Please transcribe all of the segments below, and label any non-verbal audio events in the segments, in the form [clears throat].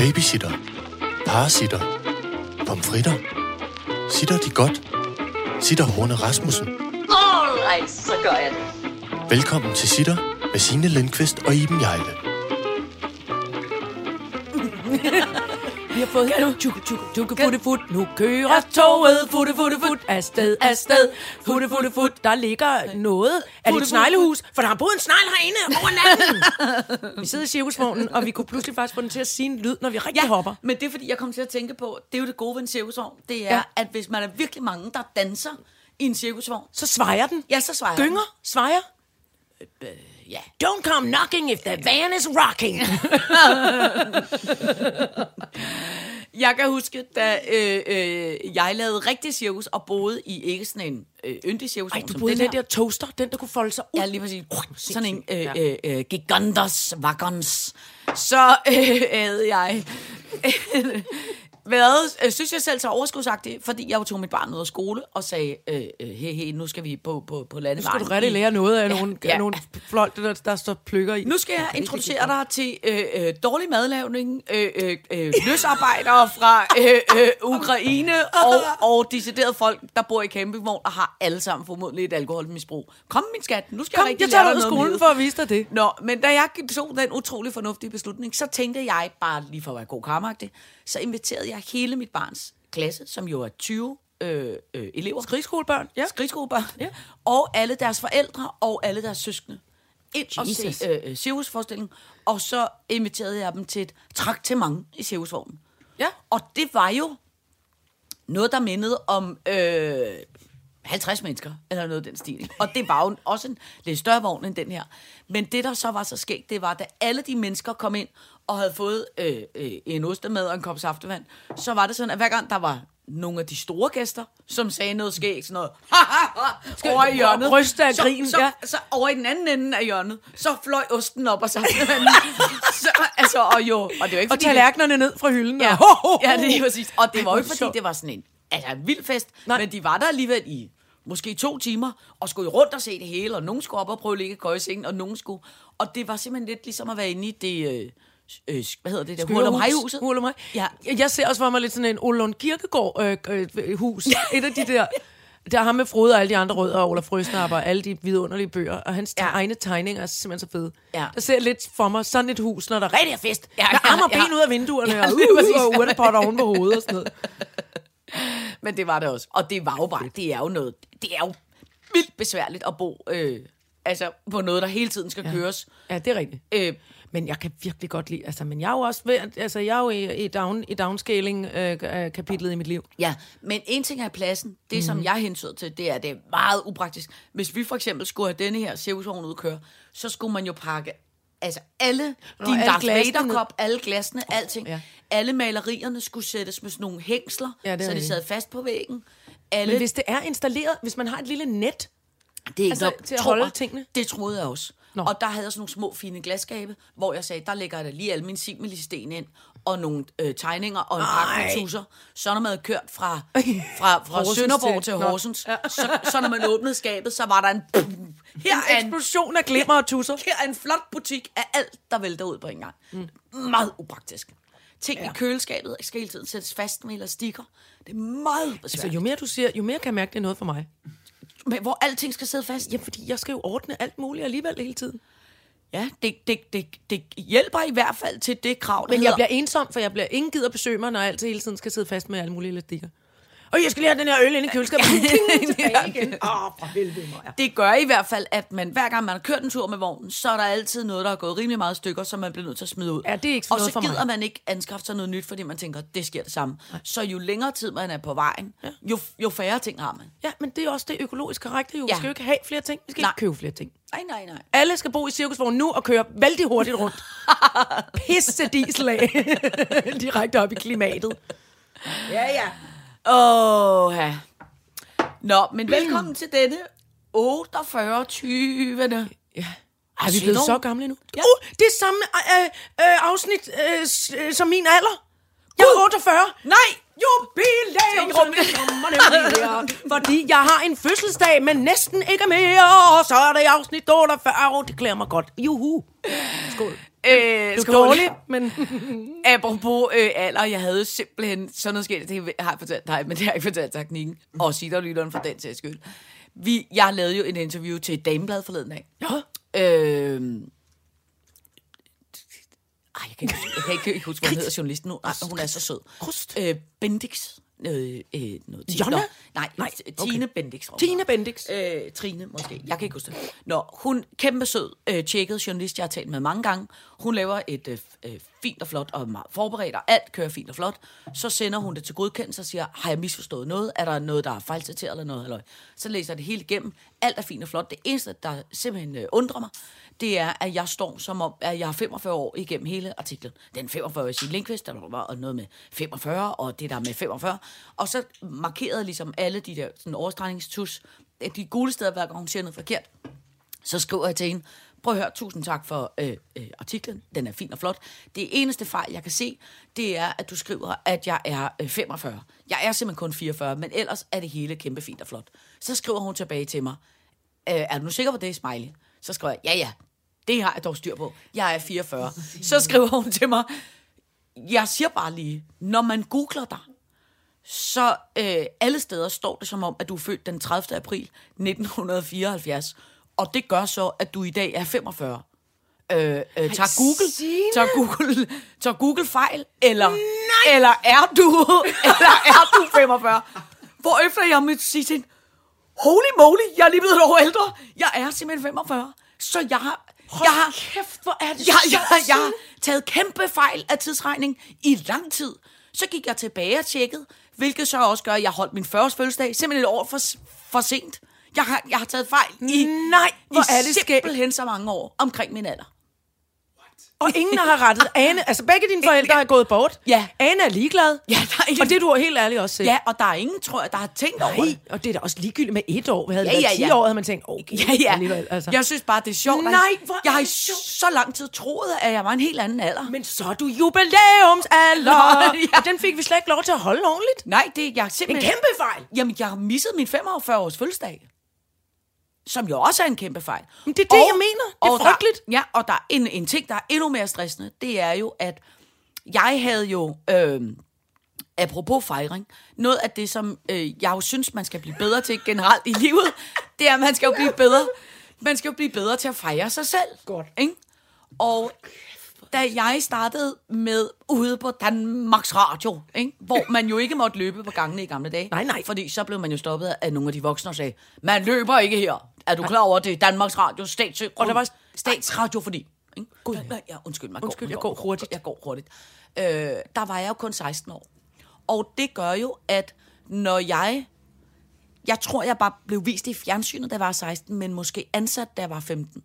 Babysitter. Parasitter. Pomfritter. Sitter de godt? Sitter Horne Rasmussen. Alright, så gør jeg det. Velkommen til Sitter med Signe Lindqvist og Iben Jejle. Vi har fået nu. Tjukke, tjukke, tjukke, futte, fut. Nu kører toget. Futte, futte, fut. Afsted, afsted. Futte, futte, fut. Der ligger noget af dit sneglehus, for der har boet en snegl herinde over natten. [laughs] vi sidder i cirkusvognen, og vi kunne pludselig faktisk få den til at sige en lyd, når vi rigtig hopper. men det er fordi, jeg kom til at tænke på, det er jo det gode ved en cirkusvogn, det er, Ja. ja. at hvis man er virkelig mange, der danser i en cirkusvogn, Så svejer den. ja, så den. Gynger, svejer. Ja. Don't come knocking if the van is rocking. [laughs] Jeg kan huske, da øh, øh, jeg lavede rigtig cirkus og boede i ikke sådan en øh, yndig cirkusvogn Ej, du boede i den den der toaster, den der kunne folde sig ud. Ja, lige præcis. Sådan en øh, Ja. øh, øh, gigantos wagons. Så øh, havde jeg været, øh, synes jeg selv, så overskudsagtig, fordi jeg jo tog mit barn ud af skole og sagde, øh, øh, hey, hey, nu skal vi på, på, på Nu landevejen. skal du rigtig lære noget af Ja, nogle, ja. nogle fløjt, der, der står pløkker i. Nu skal jeg introducere dig til øh, øh, dårlig madlavning, øh, øh, øh, løsarbejdere fra øh, øh, Ukraine og, og deciderede folk, der bor i campingvogn og har alle sammen formodentlig et alkoholmisbrug. Kom, min skat, nu skal Kom, jeg rigtig jeg tager lære dig ud af skolen for at vise dig det. Nå, men da jeg tog den utrolig fornuftige beslutning, så tænkte jeg bare lige for at være god karmagtig, så inviterede jeg hele mit barns klasse, som jo er 20 øh, øh, elever. Skrigskolebørn, ja. Skrigskolebørn. Ja. Og alle deres forældre og alle deres søskende. Ind og Jesus. se øh, øh, cirkusforestilling. Og så inviterede jeg dem til et traktement i cirkusvognen. Ja. Og det var jo noget, der mindede om øh, 50 mennesker, eller noget af den stil. Og det var jo også en lidt større vogn end den her. Men det, der så var så skægt, det var, da alle de mennesker kom ind og havde fået øh, øh, en ostemad og en kop saftevand, så var det sådan, at hver gang der var nogle af de store gæster, som sagde noget skægt, sådan noget, over i hjørnet. ryste af så, grin, så, ja. så over i den anden ende af hjørnet, så fløj osten op og saftevanden. [laughs] så, altså, og jo, og det var ikke Og fordi, det- tallerkenerne ned fra hylden. Ja, og ho, ho, ho. ja det er præcis. Og det var jo ikke, fordi det var sådan en, altså vild fest. Nej. men de var der alligevel i måske to timer, og skulle rundt og se det hele, og nogen skulle op og prøve at ligge i køjesengen, og nogen skulle... Og det var simpelthen lidt ligesom at være inde i det... Øh, øh, hvad hedder det der? Hul om hejhuset. Hul om hej. Ja. Jeg ser også for mig lidt sådan en Olund Kirkegård øh, øh, hus. Et af de der... Der er ham med Frode og alle de andre rødder, og Olaf Frøsnapper og alle de vidunderlige bøger, og hans ja. Egne tegninger er simpelthen så fede. Ja. Der ser jeg lidt for mig sådan et hus, når der rigtig er fest. Ja, med ja, arme og ja. ben ud af vinduerne, Ja, og, uh, og urtepot oven på hovedet og sådan noget. [laughs] Men det var det også. Og det var jo bare, det er jo noget, det er jo vildt besværligt at bo øh, altså på noget, der hele tiden skal ja. køres. Ja, det er rigtigt. Øh, Men jeg kan virkelig godt lide, altså, men jeg er jo også ved, altså, jeg er jo i, i, down, i downscaling-kapitlet øh, i mit liv. Ja, men en ting er pladsen. Det, mm. som jeg hensød til, det er, det er meget upraktisk. Hvis vi for eksempel skulle have denne her cirkusvogn ud køre, så skulle man jo pakke altså alle Nå, din alle Darth. Vader-kop, alle glasene, alting. Ja. Ja. Alle malerierne skulle sættes med sådan nogle hængsler, Ja, så de sad fast på væggen. Alle, Men hvis det er installeret, hvis man har et lille net, det er altså, nok- til at tror holde jeg, tingene? Det troede jeg også. Nå. Og der havde jeg sådan nogle små fine glasskabe, hvor jeg sagde, der lægger jeg da lige alle mine similisten ind, og nogle øh, tegninger og en pakke med tusser. Så når man havde kørt fra, [laughs] fra, fra Sønderborg til- til. Horsens, så, så når man åbnede skabet, så var der en... [laughs] Her er en, eksplosion af glimmer og tusser. her er en flot butik af alt, der vælter ud på en gang. Mm. Meget upraktisk. Ting ja. i køleskabet skal hele tiden sættes fast med elastikker. Det er meget Altså, besværligt. jo mere du siger, jo mere kan jeg mærke, det er noget for mig. Men hvor alting skal sidde fast. Ja, fordi jeg skal jo ordne alt muligt alligevel hele tiden. Ja, det, det, det, det hjælper i hvert fald til det krav, der Men jeg hedder... bliver ensom, for jeg bliver ingen gider besøge mig, når altid hele tiden skal sidde fast med alle mulige elastikker. Og jeg skal lige have den her øl inde i køleskabet. [laughs] Tilbage igen. Åh, for helvede mig. Ja. Det gør i hvert fald, at man hver gang man har kørt en tur med vognen, så er der altid noget, der er gået rimelig meget stykker, som man bliver nødt til at smide ud. Ja, det er ikke Og så for mig. gider man ikke anskaffe sig noget nyt, fordi man tænker, det sker det samme. Så jo længere tid man er på vejen, jo, jo færre ting har man. ja, men det er også det økologisk korrekte jo. Vi Ja. skal jo ikke have flere ting. Vi skal Nej. ikke købe flere ting. Nej, nej, nej. Alle skal bo i cirkusvogn nu og køre vældig hurtigt rundt. [laughs] Pisse diesel af. [laughs] Direkte op i klimatet. Ja, ja. Åh, ja. Nå, men velkommen til denne 48. 20. Ja. Er vi blevet så gamle nu? Ja. Uh, det er samme øh, øh, afsnit øh, s- øh, som min alder. Jeg er 48. Nej! Jubilæum, her. Fordi jeg har en fødselsdag, men næsten ikke mere. Og så er det afsnit 48. Oh, det klæder mig godt. Juhu. Skål. Øh, Du skål. dårlig, men... [laughs] Apropos øh, alder, jeg havde simpelthen sådan noget sket, det har jeg fortalt dig, men det har jeg ikke fortalt teknikken, og Sitterlytteren for den sags skyld. Vi, jeg lavede jo et interview til et dameblad forleden dag. Ja. Øh, ej, jeg kan ikke, jeg kan ikke, ikke huske, hvad hun hedder journalisten nu. Ej, hun er så sød. Krust. Øh, Bendix. Øh, øh, noget. Jonna? Nå, Nej, Nej, okay. Tine Bendix. Tine Bendix. Øh, Trine, måske. Jeg kan ikke huske det. Nå, hun kæmpe sød, øh, tjekket journalist, jeg har talt med mange gange. Hun laver et øh, øh, fint og flot og meget forberedt, og alt kører fint og flot. Så sender hun det til godkendelse og siger, har jeg misforstået noget? Er der noget, der er fejlciteret eller noget? Eller? Så læser jeg det hele igennem. Alt er fint og flot. Det eneste, der simpelthen øh, undrer mig, det er, at jeg står som om, at jeg er 45 år igennem hele artiklen. Den 45 i Linkvist, der var noget med 45, og det der med 45. Og så markerede ligesom alle de der sådan overstregningstus, øh, de gule steder, hver gang hun siger noget forkert. Så skriver jeg til hende, prøv at høre, tusind tak for øh, øh, artiklen, den er fin og flot. Det eneste fejl, jeg kan se, det er, at du skriver, at jeg er øh, 45. Jeg er simpelthen kun 44, men ellers er det hele kæmpe fint og flot. Så skriver hun tilbage til mig, øh, er du nu sikker på det, Smiley? Så skriver jeg, ja ja, det har jeg dog styr på. Jeg er 44. Så skriver hun til mig, jeg siger bare lige, når man googler dig, så øh, alle steder står det som om, at du er født den 30. april 1974. Og det gør så, at du i dag er 45. Øh, øh, tager Google, tager Google, tager Google fejl, eller, eller er du, eller er du 45? Hvorefter jeg må sige til hende, holy moly, jeg er lige blevet et år ældre. Jeg er simpelthen 45. Så jeg har, jeg har, kæft, hvor er det jeg, jeg, sjovt, jeg har taget kæmpe fejl af tidsregning i lang tid. Så gik jeg tilbage og tjekkede, hvilket så også gør, at jeg holdt min 40 fødselsdag simpelthen et år for, for sent. Jeg har, jeg har taget fejl i, Nej, hvor i er det simpelthen så mange år omkring min alder. Og ingen har rettet. [laughs] Ane, altså begge dine forældre er gået bort. Ja. Ane er ligeglad. Ja, der er ingen- Og det er du helt ærligt også selv. Ja, og der er ingen, tror jeg, der har tænkt over Nej, det. og det er da også ligegyldigt med et år. Havde Ja, været ja, 10 ja. år, havde man tænkt, okay, Ja, ja. alligevel. Altså. Jeg synes bare, det er sjovt. Nej, hvor jeg har i så lang tid troet, at jeg var en helt anden alder. Men så er du jubilæumsalder. [laughs] Ja. Og den fik vi slet ikke lov til at holde ordentligt. Nej, det jeg er En simpelthen... kæmpe fejl. Jamen, jeg har misset min 45 års fødselsdag. Som jo også er en kæmpe fejl. Men det er det, jeg mener. Det er og frygteligt. Der, ja, og der er en, en ting, der er endnu mere stressende. Det er jo, at jeg havde jo... Øh, apropos fejring, noget af det, som øh, jeg jo synes, man skal blive bedre til generelt i livet, [laughs] det er, at man skal jo blive bedre, man skal jo blive bedre til at fejre sig selv. Godt. Ikke? Og da jeg startede med ude på Danmarks Radio, ikke? hvor man jo ikke måtte løbe på gangene i gamle dage. Nej, nej. Fordi så blev man jo stoppet af nogle af de voksne og sagde, man løber ikke her. Er du klar over, det er Danmarks Radio stats... Og der var- statsradio, fordi... Ikke? Nej, ja, undskyld mig. Undskyld, jeg går hurtigt. Jeg går hurtigt. Øh, der var jeg jo kun 16 år. Og det gør jo, at når jeg... Jeg tror, jeg bare blev vist i fjernsynet, da jeg var 16, men måske ansat, da jeg var 15.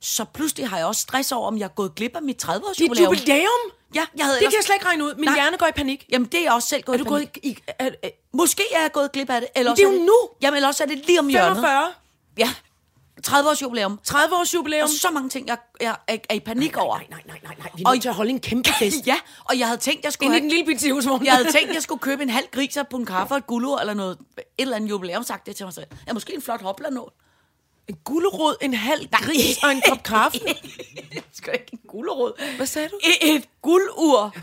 Så pludselig har jeg også stress over, om jeg er gået glip af mit 30-års Dit jubilæum? Ja, jeg havde Det kan jeg slet ikke regne ud. Min Nej. hjerne går i panik. Jamen, det er jeg også selv gået Er du i gået panik. i... i er, er, Måske er jeg gået glip af det. Eller Men det er jo nu. Jamen, eller også er det lige om hjørnet. 45. Ja. 30 års jubilæum. 30 års jubilæum. Og så mange ting, jeg, jeg, jeg er i panik over. Nej, nej, nej, nej, nej. Vi er nødt til at holde en kæmpe [laughs] fest. Ja, og jeg havde tænkt, jeg skulle Inde i den lille bitte husvogn. jeg havde [laughs] tænkt, jeg skulle købe en halv gris på en kaffe og et guldur eller noget. Et eller andet jubilæum, sagt det til mig selv. Ja, måske en flot hoplanål. En gulerod, en halv gris og en kop kaffe. [laughs] Skal ikke en gulerod? Hvad sagde du? Et, et guldur.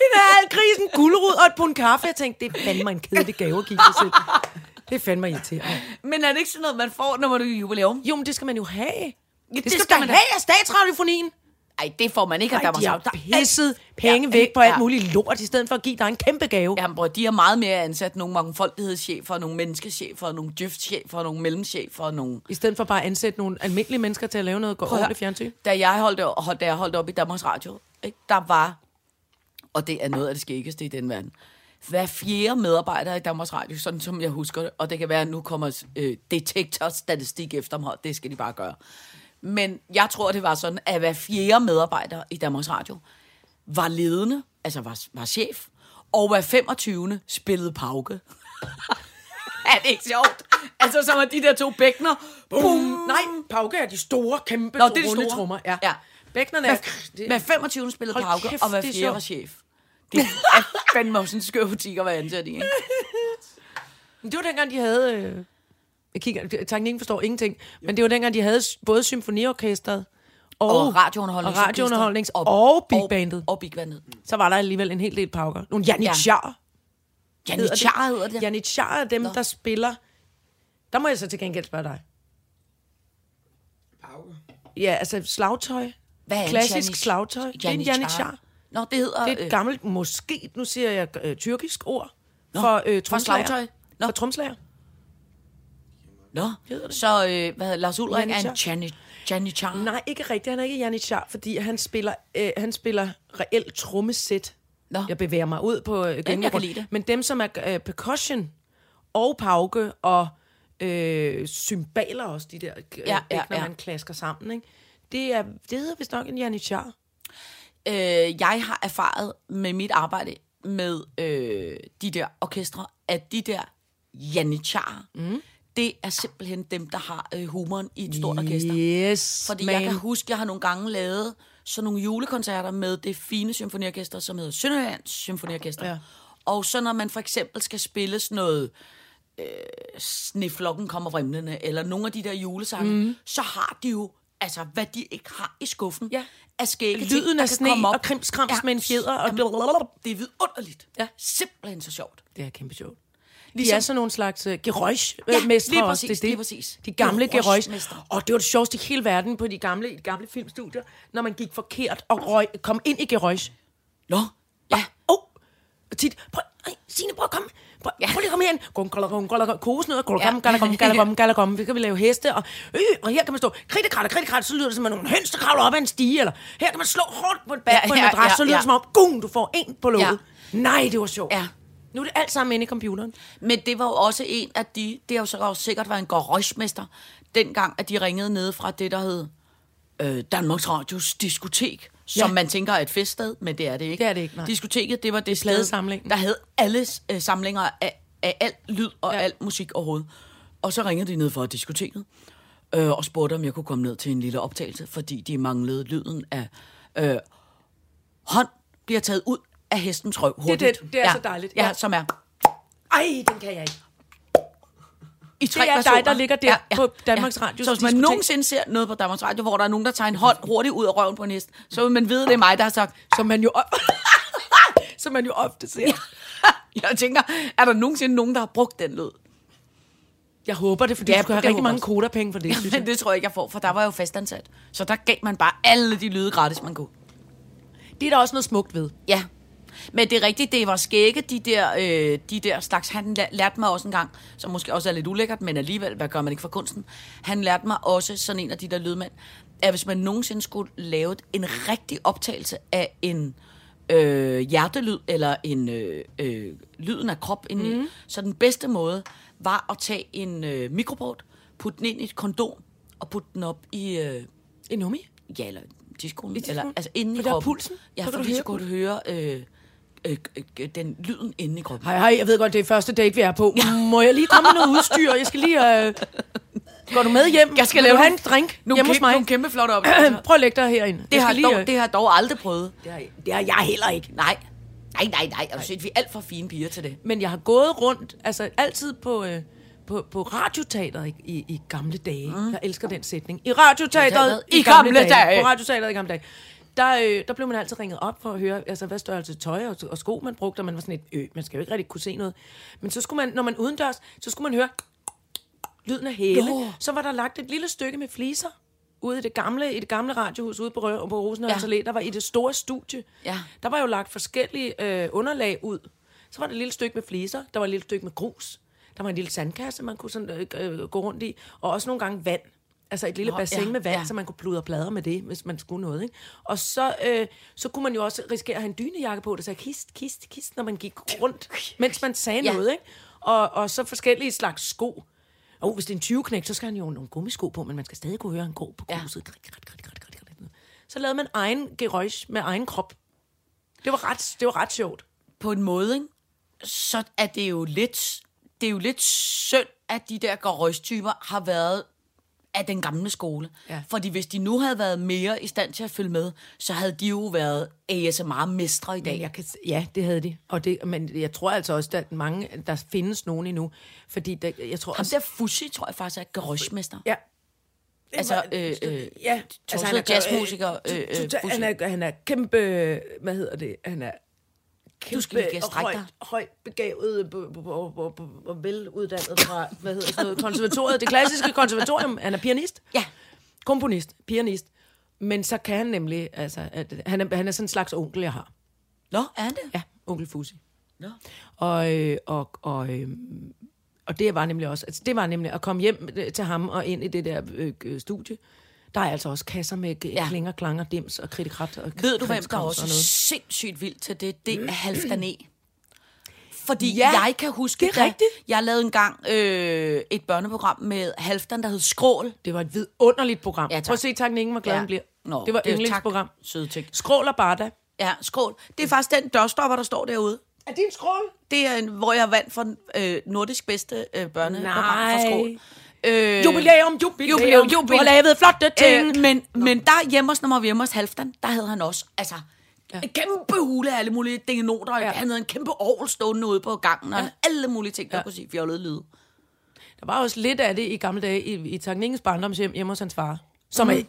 En halv gris, en gulerod og et pund kaffe. Jeg tænkte, det er fandme en kedelig gave at give sig selv. Det er fandme irriterende. Men er det ikke sådan noget, man får, når man er i jubilæum? Jo, men det skal man jo have. Det, det skal, skal man da have af statsradiofonien. Nej, det får man ikke af Ej, Danmarks de jo pisset penge Ja, væk på alt ja. muligt lort, i stedet for at give dig en kæmpe gave. Jamen, bror, de har meget mere ansat nogle mangfoldighedschefer, nogle menneskechefer, nogle djøftschefer, nogle mellemchefer, nogle... I stedet for bare at ansætte nogle almindelige mennesker til at lave noget at høre. ordentligt fjernsyn. Da jeg holdt, hold- da jeg holdt op i Danmarks Radio, ikke, der var, og det er noget af det skæggeste i den verden, hver fjerde medarbejder i Danmarks Radio, sådan som jeg husker det, og det kan være, at nu kommer øh, detektorstatistik efter mig, det skal de bare gøre. Men jeg tror, det var sådan, at hver fjerde medarbejder i Danmarks Radio var ledende, altså var, var chef, og hver 25. spillede pauke. [laughs] er det ikke sjovt? Altså, som er de der to bækkener. Bum! Nej, pauke er de store, kæmpe Nå, det er de store. rundetrummer. Ja. Ja. Bækkenerne er... Hver, hver 25. spillede Hold pauke, kæft, og hver er fjerde var chef. Det er fandme også en skør butik at være ansat i, ikke? Men Det var dengang, de havde... Øh, jeg kigger, teknikken forstår ingenting, men det var dengang, de havde både symfoniorkestret og, Og- radiounderholdningsorkester. og radiounderholdnings- og big bandet. Og, og big bandet. Så var der alligevel en hel del pauker. Nogle Ja. janitjar. Janitjar hedder det. Janitjar er dem, Nå. der spiller... Der må jeg så til gengæld spørge dig. Ja, altså slagtøj. Hvad er Klassisk janit- slagtøj. Det er en janitjar. Nå, det hedder... Det er et øh, gammelt, måske, nu siger jeg øh, tyrkisk ord, Nå, for øh, for tromslager. slagtøj. Nå. For tromslager. Nå, så øh, hvad hedder Lars Ulrik er en Janitjar. jani- janitjar. Nej, ikke rigtigt. Han er ikke janitjar, fordi han spiller, øh, han spiller reelt trommesæt. Nå. Jeg bevæger mig ud på øh, det. Men dem, som er øh, percussion og pauke og øh, cymbaler også, de der, øh, Ja, ja, ja, når ja. man klasker sammen, ikke? Det, er, det hedder vist nok en janitjar. Øh, jeg har erfaret med mit arbejde med øh, de der orkestre, at de der janitjarer, mm. det er simpelthen dem, der har øh, humoren i et stort orkester. Yes, Fordi man. jeg kan huske, jeg har nogle gange lavet sådan nogle julekoncerter med det fine symfoniorkester, som hedder Sønderjyllands Symfoniorkester. Ja. Og så når man for eksempel skal spille sådan noget øh, Sneflokken kommer vrimlende, eller nogle af de der julesange, mm. så har de jo altså, hvad de ikke har i skuffen Ja. af skægge Lyden af sne op. og krimskrams med en fjeder. Og Jamen, det er vidunderligt. Ja. Simpelthen så sjovt. Det er kæmpe sjovt. De Ligesom- er sådan nogle slags uh, Ja, geräusch-mestre lige også. Det det. lige præcis. De gamle geräusch. Og det var det sjoveste i hele verden på de gamle, de gamle filmstudier, når man gik forkert og røg, kom ind i geräusch. Nå, ja. Åh! Og tit, prøv, Signe, prøv at komme. Prøv, ja. lige at komme herind. Gung, gala, gung. Kosen ud, gala. Vi kan vi lave heste, og, øh, og her kan man stå, kritte, kratte, kritte, kratte, så lyder det som, at nogle høns, der kravler op ad en stige, eller her kan man slå hårdt på et bag Ja, på en ja, madras, ja, så lyder ja. det som om, gung, du får en på låget. Ja. Nej, det var sjovt. Ja. Nu er det alt sammen inde i computeren. Men det var jo også en af de, det har jo så også sikkert været en garagemester, dengang, at de ringede ned fra det, der hed øh, Danmarks Radios diskotek, som Ja. man tænker er et feststed, men det er det ikke. Det er det ikke, nej. Diskoteket, det var det sted, der havde alle øh, samlinger af, af alt lyd og Ja. al musik overhovedet. Og så ringede de ned fra diskoteket, øh, og spurgte, om jeg kunne komme ned til en lille optagelse, fordi de manglede lyden af øh, hånd bliver taget ud af hestens røv hurtigt. det- det er ja. så dejligt. Ja, Ja. som er Ej, den kan jeg ikke. I tre Det er dig, versioner. der ligger der på Danmarks Radios Så hvis man nogensinde ser noget på Danmarks Radio, hvor der er nogen, der tager en hånd hurtigt ud af røven på en hest, så vil man vide, det er mig, der har sagt, Som man jo, [laughs] som man jo ofte ser. [laughs] jeg tænker, er der nogensinde nogen, der har brugt den lyd? Jeg håber det, fordi Ja, ja, du skal have rigtig mange kodapenge for det, [laughs] synes jeg. Men det tror jeg ikke, jeg får, for der var jeg jo fastansat. Så der gav man bare alle de lyde gratis, man kunne. Det er der også noget smukt ved. Ja. Men det er rigtigt, det var skægge, de der, øh, de der slags. Han lær- lærte mig også en gang, som måske også er lidt ulækkert, men alligevel, hvad gør man ikke for kunsten? Han lærte mig også sådan en af de der lydmænd, at hvis man nogensinde skulle lave en rigtig optagelse af en øh, hjertelyd, eller en øh, øh, lyden af krop indeni, mm. så den bedste måde var at tage en øh, mikrobåt, putte den ind i et kondom, og putte den op i... Øh, En nummi? Ja, eller tidskolen. I tidskolen? Eller, altså inde i kroppen. pulsen? Ja, fordi så høre kunne du høre øh, øh, øh, den lyden inde i kroppen. Hej, hej, jeg ved godt, det er første date, vi er på. Må jeg lige komme med noget udstyr? Jeg skal lige... Øh... Går du med hjem? Jeg skal Vil lave en drink Nogle, hjemme hos mig? nogle kæmpe flotte oplevelser. [clears throat] Prøv at lægge dig herinde. det, Jeg har skal dog, lige, øh, det har jeg dog aldrig prøvet. det, har, det har jeg heller ikke. Nej. Nej, nej, nej. Altså, vi er alt for fine piger til det. Men jeg har gået rundt, altså altid på, øh, på, på radioteateret i, i, i gamle dage. Mm. Jeg elsker den sætning. I radioteateret i, gamle, dage. På radioteateret i gamle dage. Der, øh, der blev man altid ringet op for at høre, altså hvad størrelse tøj og, og sko man brugte, og man var sådan et, øh, man skal jo ikke rigtig kunne se noget. Men så skulle man, når man udendørs, så skulle man høre lyden af hæle. Jo. Så var der lagt et lille stykke med fliser ude i det gamle, i det gamle radiohus ude på, Rø- på Rosenhøj Ja. der var i det store studie. Ja. Der var jo lagt forskellige øh, underlag ud. Så var der et lille stykke med fliser, der var et lille stykke med grus, der var en lille sandkasse, man kunne sådan, øh, øh, gå rundt i, og også nogle gange vand. Altså et lille Nå, bassin ja, med vand, ja. så man kunne pludre plader med det, hvis man skulle noget. Ikke? Og så, øh, så kunne man jo også risikere at have en dynejakke på, der sagde kist, kist, kist, når man gik rundt, mens man sagde Ja. noget. Ikke? Og, og så forskellige slags sko. Og hvis det er en 20 knæk, så skal han jo nogle gummisko på, men man skal stadig kunne høre en gå på gruset. Ja. Så lavede man egen geräusch med egen krop. Det var ret, det var ret sjovt. På en måde, ikke? så er det jo lidt, det er jo lidt synd, at de der garøjstyper har været af den gamle skole. Ja. Fordi hvis de nu havde været mere i stand til at følge med, så havde de jo været ASMR-mestre i dag. Men jeg kan, ja, det havde de. Og det, men jeg tror altså også, at mange, der findes nogen endnu. Fordi der, jeg tror Ham også... der Fussi, tror jeg faktisk er garøjmester. Ja. Altså, øh, øh, Ja, altså, han er jazzmusiker. Øh, øh, total- han, er, han er kæmpe, hvad hedder det, han er kæmpe, Du skal ikke strække højt, højt begavet og, og veluddannet fra, hvad hedder sådan noget, konservatoriet, det klassiske konservatorium. Han er pianist, Ja. komponist, pianist. Men så kan han nemlig, altså, at, han, er, han er sådan en slags onkel, jeg har. Nå, er han det? Ja, onkel Fusi. Nå. Og, øh, og, og, øh, og det var nemlig også, altså det var nemlig at komme hjem øh, til ham og ind i det der øh, øh, studie. Der er altså også kasser med ja. Klinger, klanger, dims og kridikrat. Og Ved du, hvem der også er noget? sindssygt vild til det? Det er Halfdan E. Fordi Ja, jeg kan huske, det er da rigtigt. jeg lavede engang øh, et børneprogram med Halfdan, der hed Skrål. Det var et vidunderligt program. Ja, tak. Prøv at se, tak Ingen, hvor glad ja. bliver. Nå, det var yndlingsprogram. Tak, søde ting. Skrål og Barda. Ja, Skrål. Det er faktisk den dørstopper, der står derude. Er det en skrål? Det er, en, hvor jeg vandt for øh, nordisk bedste øh, børneprogram Nej. for Skrål. Øh, Jubilæum, jubilæum, jubilæum, Du har lavet flotte ting. Øh, men, men der hjemme hos, når man var hjemme hos Halfdan, der havde han også, altså, ja. en kæmpe hule af alle mulige dingenoter. Ja. Ja. Han havde en kæmpe ovl stående ude på gangen, og alle mulige ting, der ja. kunne sige fjollede lyde. Der var også lidt af det i gamle dage i, i Tanningens barndomshjem hjemme hos hans far. Som mm. er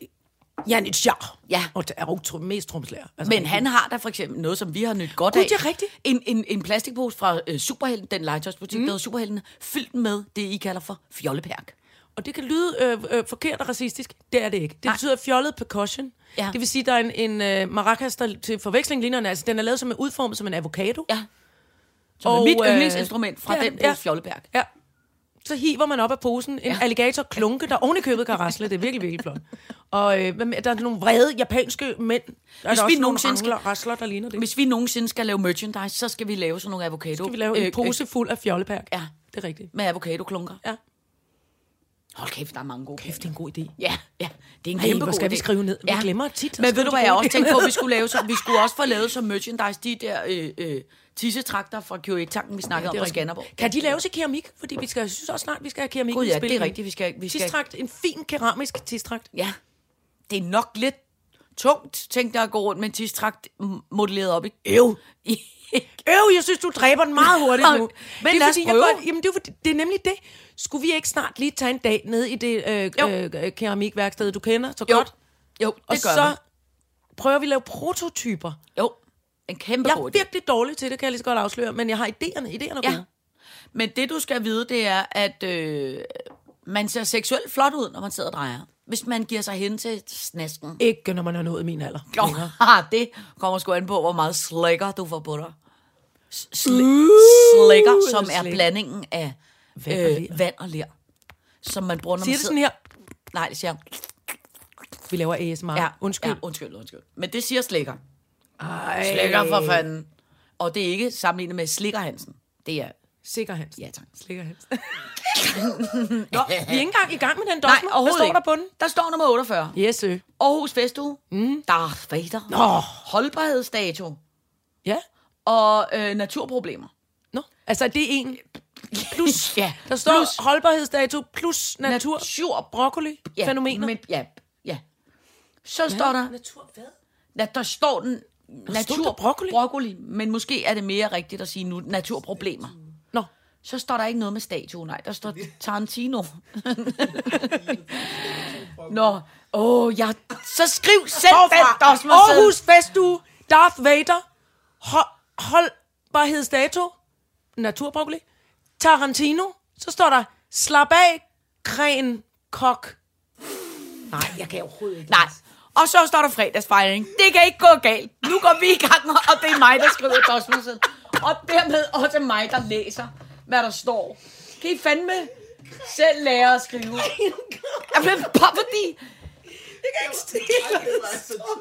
Janit. Ja. Og er jo tr- mest tromslærer. Altså, Men han har da for eksempel noget, som vi har nyt godt Gud, af. det er rigtigt. En, en, en plastikpose fra øh, Superhelten, den legetøjsbutik, mm. der hedder Superhelten, fyldt med det, I kalder for fjollepærk. Og det kan lyde øh, øh, forkert og racistisk. Det er det ikke. Det Nej. betyder fjollet percussion. Ja. Det vil sige, der er en, en øh, maracas, der til forveksling ligner altså den er lavet som en udformet som en avocado. Ja. Som og, er mit øh, yndlingsinstrument fra ja, den ja. fjollepærk. Ja. Så hiver man op af posen en Ja. ja. alligator klunke, der oven i købet kan rasle. Det er virkelig, virkelig flot. Og øh, der er nogle vrede japanske mænd. Der er Hvis der vi nogensinde skal- rasler, der ligner det. Hvis vi nogensinde skal lave merchandise, så skal vi lave sådan nogle avocado. skal vi lave en pose fuld af fjollepærk. Ja. Det er rigtigt. med avocado-klunker. Ja. Hold kæft, der er mange gode Kæft, det er en god idé. Ja, ja, det er en Ej, kæmpe hvor god skal vi idé. skrive ned? Vi glemmer tit Men ved du hvad, jeg også tænkte på, vi skulle lave så, vi skulle også få lavet som merchandise de der øh, øh, tissetrakter fra Q1-tanken, vi snakkede det om på Skanderborg. Kan de laves i keramik? Fordi vi skal, jeg synes også snart, vi skal have keramik Gud i ja, spil det er rigtigt, vi skal... Vi skal Tistrakt, en fin keramisk tistrakt. ja, det er nok lidt tungt, tænkte jeg at gå rundt med en tistrakt modelleret op i... Øv. [laughs] Øv, jeg synes, du dræber den meget hurtigt nu. Men det er fordi, jeg godt, jamen, det, er, fordi, det er nemlig det. Skulle vi ikke snart lige tage en dag ned i det øh, Jo. øh, øh, keramikværksted, du kender så jo, godt? jo, det Og gør så vi. prøver vi at lave prototyper. Jo, en kæmpe Jeg er virkelig dårlig til det, kan jeg lige så godt afsløre, men jeg har idéerne. Idéerne er Ja. gode. Men det, du skal vide, det er, at øh, man ser seksuelt flot ud, når man sidder og drejer. Hvis man giver sig hen til snasken. Ikke når man har nået min alder. Jo, haha, [laughs] det kommer sgu an på, hvor meget slikker du får på dig. S- Sli- slikker, som er slik. blandingen af Vand og øh, ler. vand og ler. Som man bruger, når Siger man det sådan her? Nej, det siger Vi laver ASMR. ja, Undskyld. Ja, undskyld, undskyld. Men det siger slikker. Ej. Slikker for fanden. Og det er ikke sammenlignet med Slikker Hansen. Det er... Sikker Hans. Ja, tak. Slikker Hans. [laughs] Nå, vi er ikke engang i gang med den Nej, dogme. Hvad overhovedet står ikke. der på den? Der står nummer 48. Yes, sir. Aarhus Festuge. Mm. Darth Vader. Nå. Holdbarhedsdato. Ja. Og øh, naturproblemer. Nå. Altså, det er en plus. [laughs] Ja, Der står plus. plus. holdbarhedsdato plus natur. Natur. Broccoli. Ja, Fænomener. Men, ja, ja. Så ja. står der, Natur hvad? ja, der står den natur der broccoli? broccoli, men måske er det mere rigtigt at sige nu naturproblemer. Så står der ikke noget med statue, nej, der står [laughs] Tarantino. [laughs] Nå, åh, ja, så skriv selv den, Aarhus Festuge. Darth Vader. Ho- holdbarhedsdato. Naturbroccoli. Tarantino. Så står der slap af, kren, kok. Nej, jeg kan overhovedet ikke. Nej. Og så står der fredagsfejring. Det kan ikke gå galt. Nu går vi i gang, og det er mig, der skriver Dosmersen. Og dermed også mig, der læser, hvad der står. Kan I fandme selv lære at skrive? Jamen, bare fordi...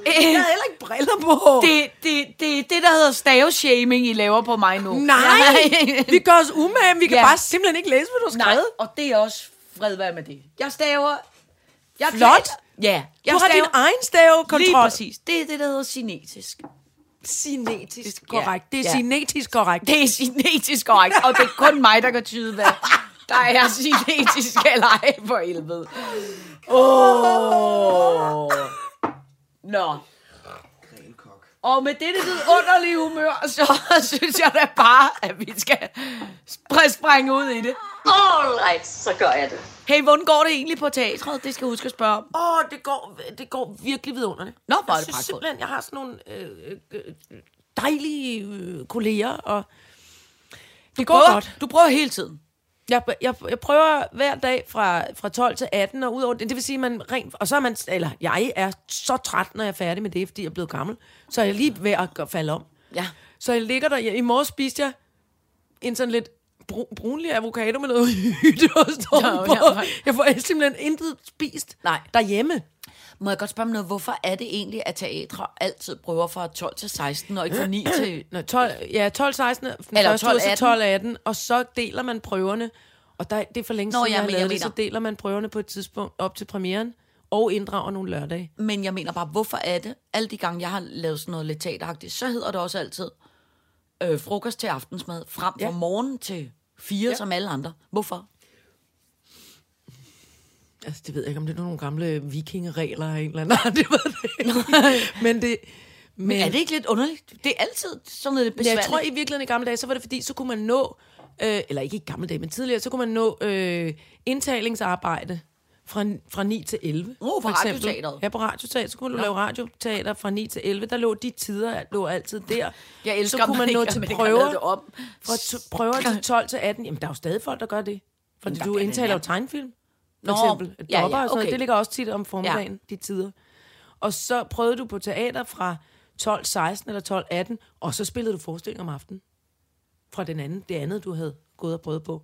Jeg havde heller ikke briller på. Det, det, det er det, der hedder staveshaming, I laver på mig nu. Nej, [laughs] vi gør os umage, men vi kan Ja. bare simpelthen ikke læse, hvad du har Nej, skrevet. og det er også fred være med det. Jeg staver... Jeg Flot. Ja, jeg Du har din egen stavekontrol. Lige præcis. Det er det, der hedder cinetisk. Cinetisk Ja. korrekt. Det er Ja. cinetisk korrekt. Det er cinetisk korrekt, og det er kun mig, der kan tyde, hvad der er cinetisk eller ej for helvede. Åh. Nå. Og med dette vidunderlige humør, så [laughs] synes jeg da bare, at vi skal spr- springe ud i det. Alright, så gør jeg det. Hey, hvordan går det egentlig på teatret? Det skal jeg huske at spørge om. Åh, oh, det går, det går virkelig vidunderligt. Nå, hvor er jeg det synes pragtfuldt. simpelthen, jeg har sådan nogle øh, øh, dejlige øh, kolleger, og det går Prøver, godt. du prøver hele tiden. Jeg, jeg, jeg prøver hver dag fra, fra 12 til 18, og udover det, det vil sige, man rent, og så er man, eller jeg er så træt, når jeg er færdig med det, fordi jeg er blevet gammel, så er jeg lige ved at falde om. Ja. Så jeg ligger der, jeg, i morges spiste jeg en sådan lidt bru, brunlig avocado med noget [laughs] hytte og Ja, på. ja, nej. Jeg får simpelthen intet spist Nej. derhjemme. Må jeg godt spørge om noget? Hvorfor er det egentlig, at teatre altid prøver fra 12 til 16, og ikke fra 9 til... [clears throat] Nå, 12, ja, 12, 16, den Eller første 12, ud, så 18. 12, 18, og så deler man prøverne, og der, det er for længe Nå, siden, jeg har lavet jeg det, så deler man prøverne på et tidspunkt op til premieren, og inddrager nogle lørdage. Men jeg mener bare, hvorfor er det? Alle de gange, jeg har lavet sådan noget lidt teateragtigt, så hedder det også altid øh, frokost til aftensmad, frem fra Ja. morgen til fire, ja. som alle andre. Hvorfor? Altså, det ved jeg ikke, om det er nogle gamle vikingeregler af en eller anden art, [laughs] det ved jeg ikke. men det... Men, Men er det ikke lidt underligt? Det er altid sådan noget besværligt. jeg tror i virkeligheden i gamle dage, så var det fordi, så kunne man nå, øh, eller ikke i gamle dage, men tidligere, så kunne man nå øh, indtalingsarbejde fra, fra 9 til 11. Uh, på. Radioteatret. Ja, på radioteater. Så kunne du lave radioteater fra 9 til 11. Der lå de tider, lå altid der. [laughs] Jeg elsker, så kunne man ikke- nå til man prøver, det om. fra prøver til 12 til 18. Jamen, der er jo stadig folk, der gør det. Fordi du indtaler jo tegnfilm, for Nå, eksempel. ja, ja, Dopper og sådan noget. okay. Det ligger også tit om formiddagen, ja. de tider. Og så prøvede du på teater fra 12-16 eller 12-18, og så spillede du forestilling om aftenen. Fra den anden, det andet, du havde gået og prøvet på.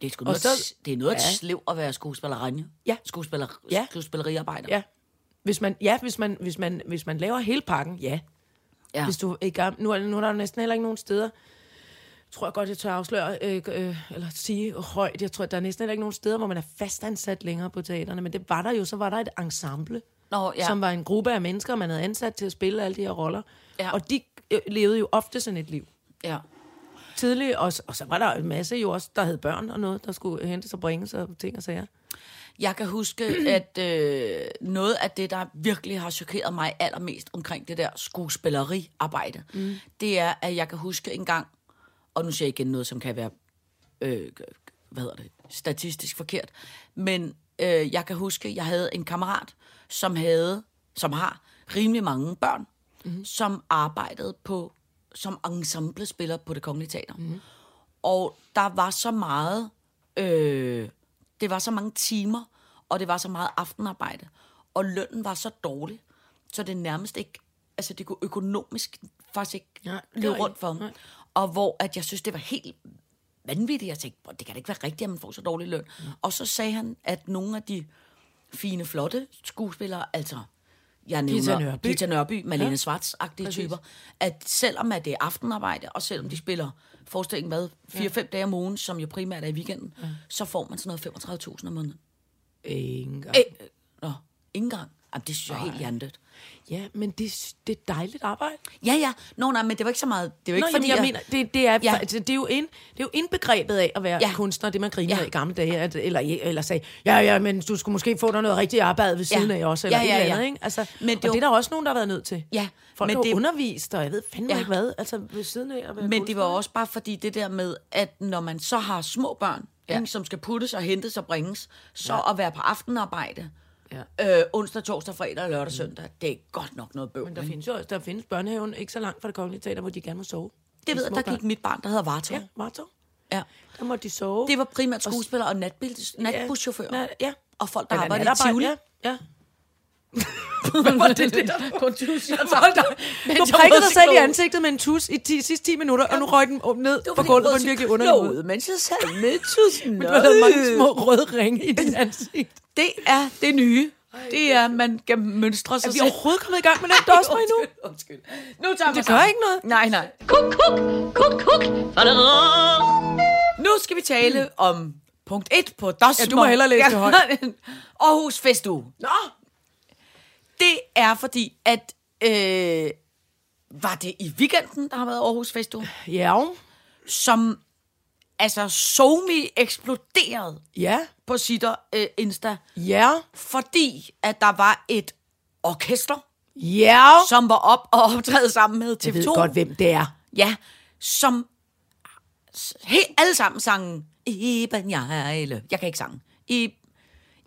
Det er, sgu Og noget, så- det er noget Ja. slev at være skuespillerinde. Ja. Skuespiller, Ja. Skuespilleriarbejder. Ja. Hvis man, ja, hvis man, hvis man, hvis man laver hele pakken, ja. ja. Hvis du er i gang, nu, er, nu er der næsten heller ikke nogen steder, tror jeg godt, jeg tør afsløre, øh, øh, eller sige højt, jeg tror, der er næsten heller ikke nogen steder, hvor man er fastansat længere på teaterne, men det var der jo, så var der et ensemble, Nå, ja. som var en gruppe af mennesker, man havde ansat til at spille alle de her roller, Ja. og de øh, levede jo ofte sådan et liv. ja. Tidligt, og, og så var der en masse jo også, der havde børn og noget, der skulle hentes og bringes og ting og sager. Jeg kan huske, [clears throat] at øh, noget af det, der virkelig har chokeret mig allermest omkring det der skuespilleriarbejde, mm. det er, at jeg kan huske en gang, og nu siger jeg igen noget, som kan være, øh, hvad hedder det, statistisk forkert, men øh, jeg kan huske, jeg havde en kammerat, som havde, som har rimelig mange børn, mm. som arbejdede på, som ensemblespiller på det kongelige teater. Mm. Og der var så meget, øh, det var så mange timer, og det var så meget aftenarbejde, og lønnen var så dårlig, så det nærmest ikke, altså det kunne økonomisk faktisk ikke ja, løbe rundt for ham. Nej. Og hvor at jeg synes, det var helt vanvittigt. Jeg tænkte, "Hvor, det kan da ikke være rigtigt, at man får så dårlig løn. Mm. Og så sagde han, at nogle af de fine, flotte skuespillere, altså jeg nævner Gita Nørby. Gita Nørby, Malene Ja. ja. Svarts-agtige Præcis. typer, at selvom at det er aftenarbejde, og selvom de spiller forestilling hvad, 4-5 dage om ugen, som jo primært er i weekenden, ja. så får man sådan noget 35.000 om måneden. Ingen gang. Øh, nå, ikke engang. Jamen, det synes jeg er helt hjernedødt. Ja, men det, det er dejligt arbejde. Ja, ja. Nå, nej, men det var ikke så meget. Det var ikke Nå, fordi, jamen, jeg, mener, det, det, er, Ja. ja. det, er jo ind, det er jo indbegrebet af at være Ja. kunstner, det man griner Ja. i gamle dage, at, eller, eller sagde, ja, ja, men du skulle måske få dig noget rigtigt arbejde ved siden Ja. af også, eller Ja, ja, ja, et eller andet, ikke? Altså, Men det det og var- det er der også nogen, der har været nødt til. Ja, Folk men det- det, undervist, og jeg ved fandme Ja. ikke hvad, altså ved siden af at være Men det kunstner, var ikke? også bare fordi det der med, at når man så har små børn, ja. som skal puttes og hentes og bringes, så ja. at være på aftenarbejde, Ja. øh, onsdag, torsdag, fredag, lørdag, søndag, det er godt nok noget bøvl. Men der findes jo der findes børnehaven ikke så langt fra det kongelige teater, hvor de gerne må sove. Det De ved jeg, der børn. gik mit barn, der hedder Vartov. Ja, Vartov. Ja. Der må de sove. Det var primært skuespillere og natbil- natbuschauffører. Ja, ja. Og folk, der arbejdede i Tivoli. Ja, ja. [laughs] Hvad var det, det [laughs] der? [laughs] Du siger Du prikkede dig selv i ansigtet med en tus i de sidste 10 minutter, og nu røg den ned på gulvet på en virkelig underlig måde. mens jeg sad med tusen. Men du har lavet mange små røde ringe i dit ansigt. Det er det nye. Det er, at man kan mønstre sig Er vi overhovedet kommet i gang med den dosmer endnu? Undskyld, undskyld. Nu tager vi Det gør ikke noget. Nej, nej. Kuk, kuk, kuk, kuk. Nu skal vi tale om punkt 1 på Dosmer. Ja, du må hellere læse det højt. Aarhus Festuge. Nå! Det er fordi, at... Øh, var det i weekenden, der har været Aarhus Festuge? Ja, Som altså somi eksploderede ja, på Sitter øh, Insta, ja, fordi at der var et orkester, ja. som var op og optræde sammen med TV2. Jeg ved godt, hvem det er. Ja, som helt alle sammen sangen Iben Jejle. Jeg kan ikke sange. I,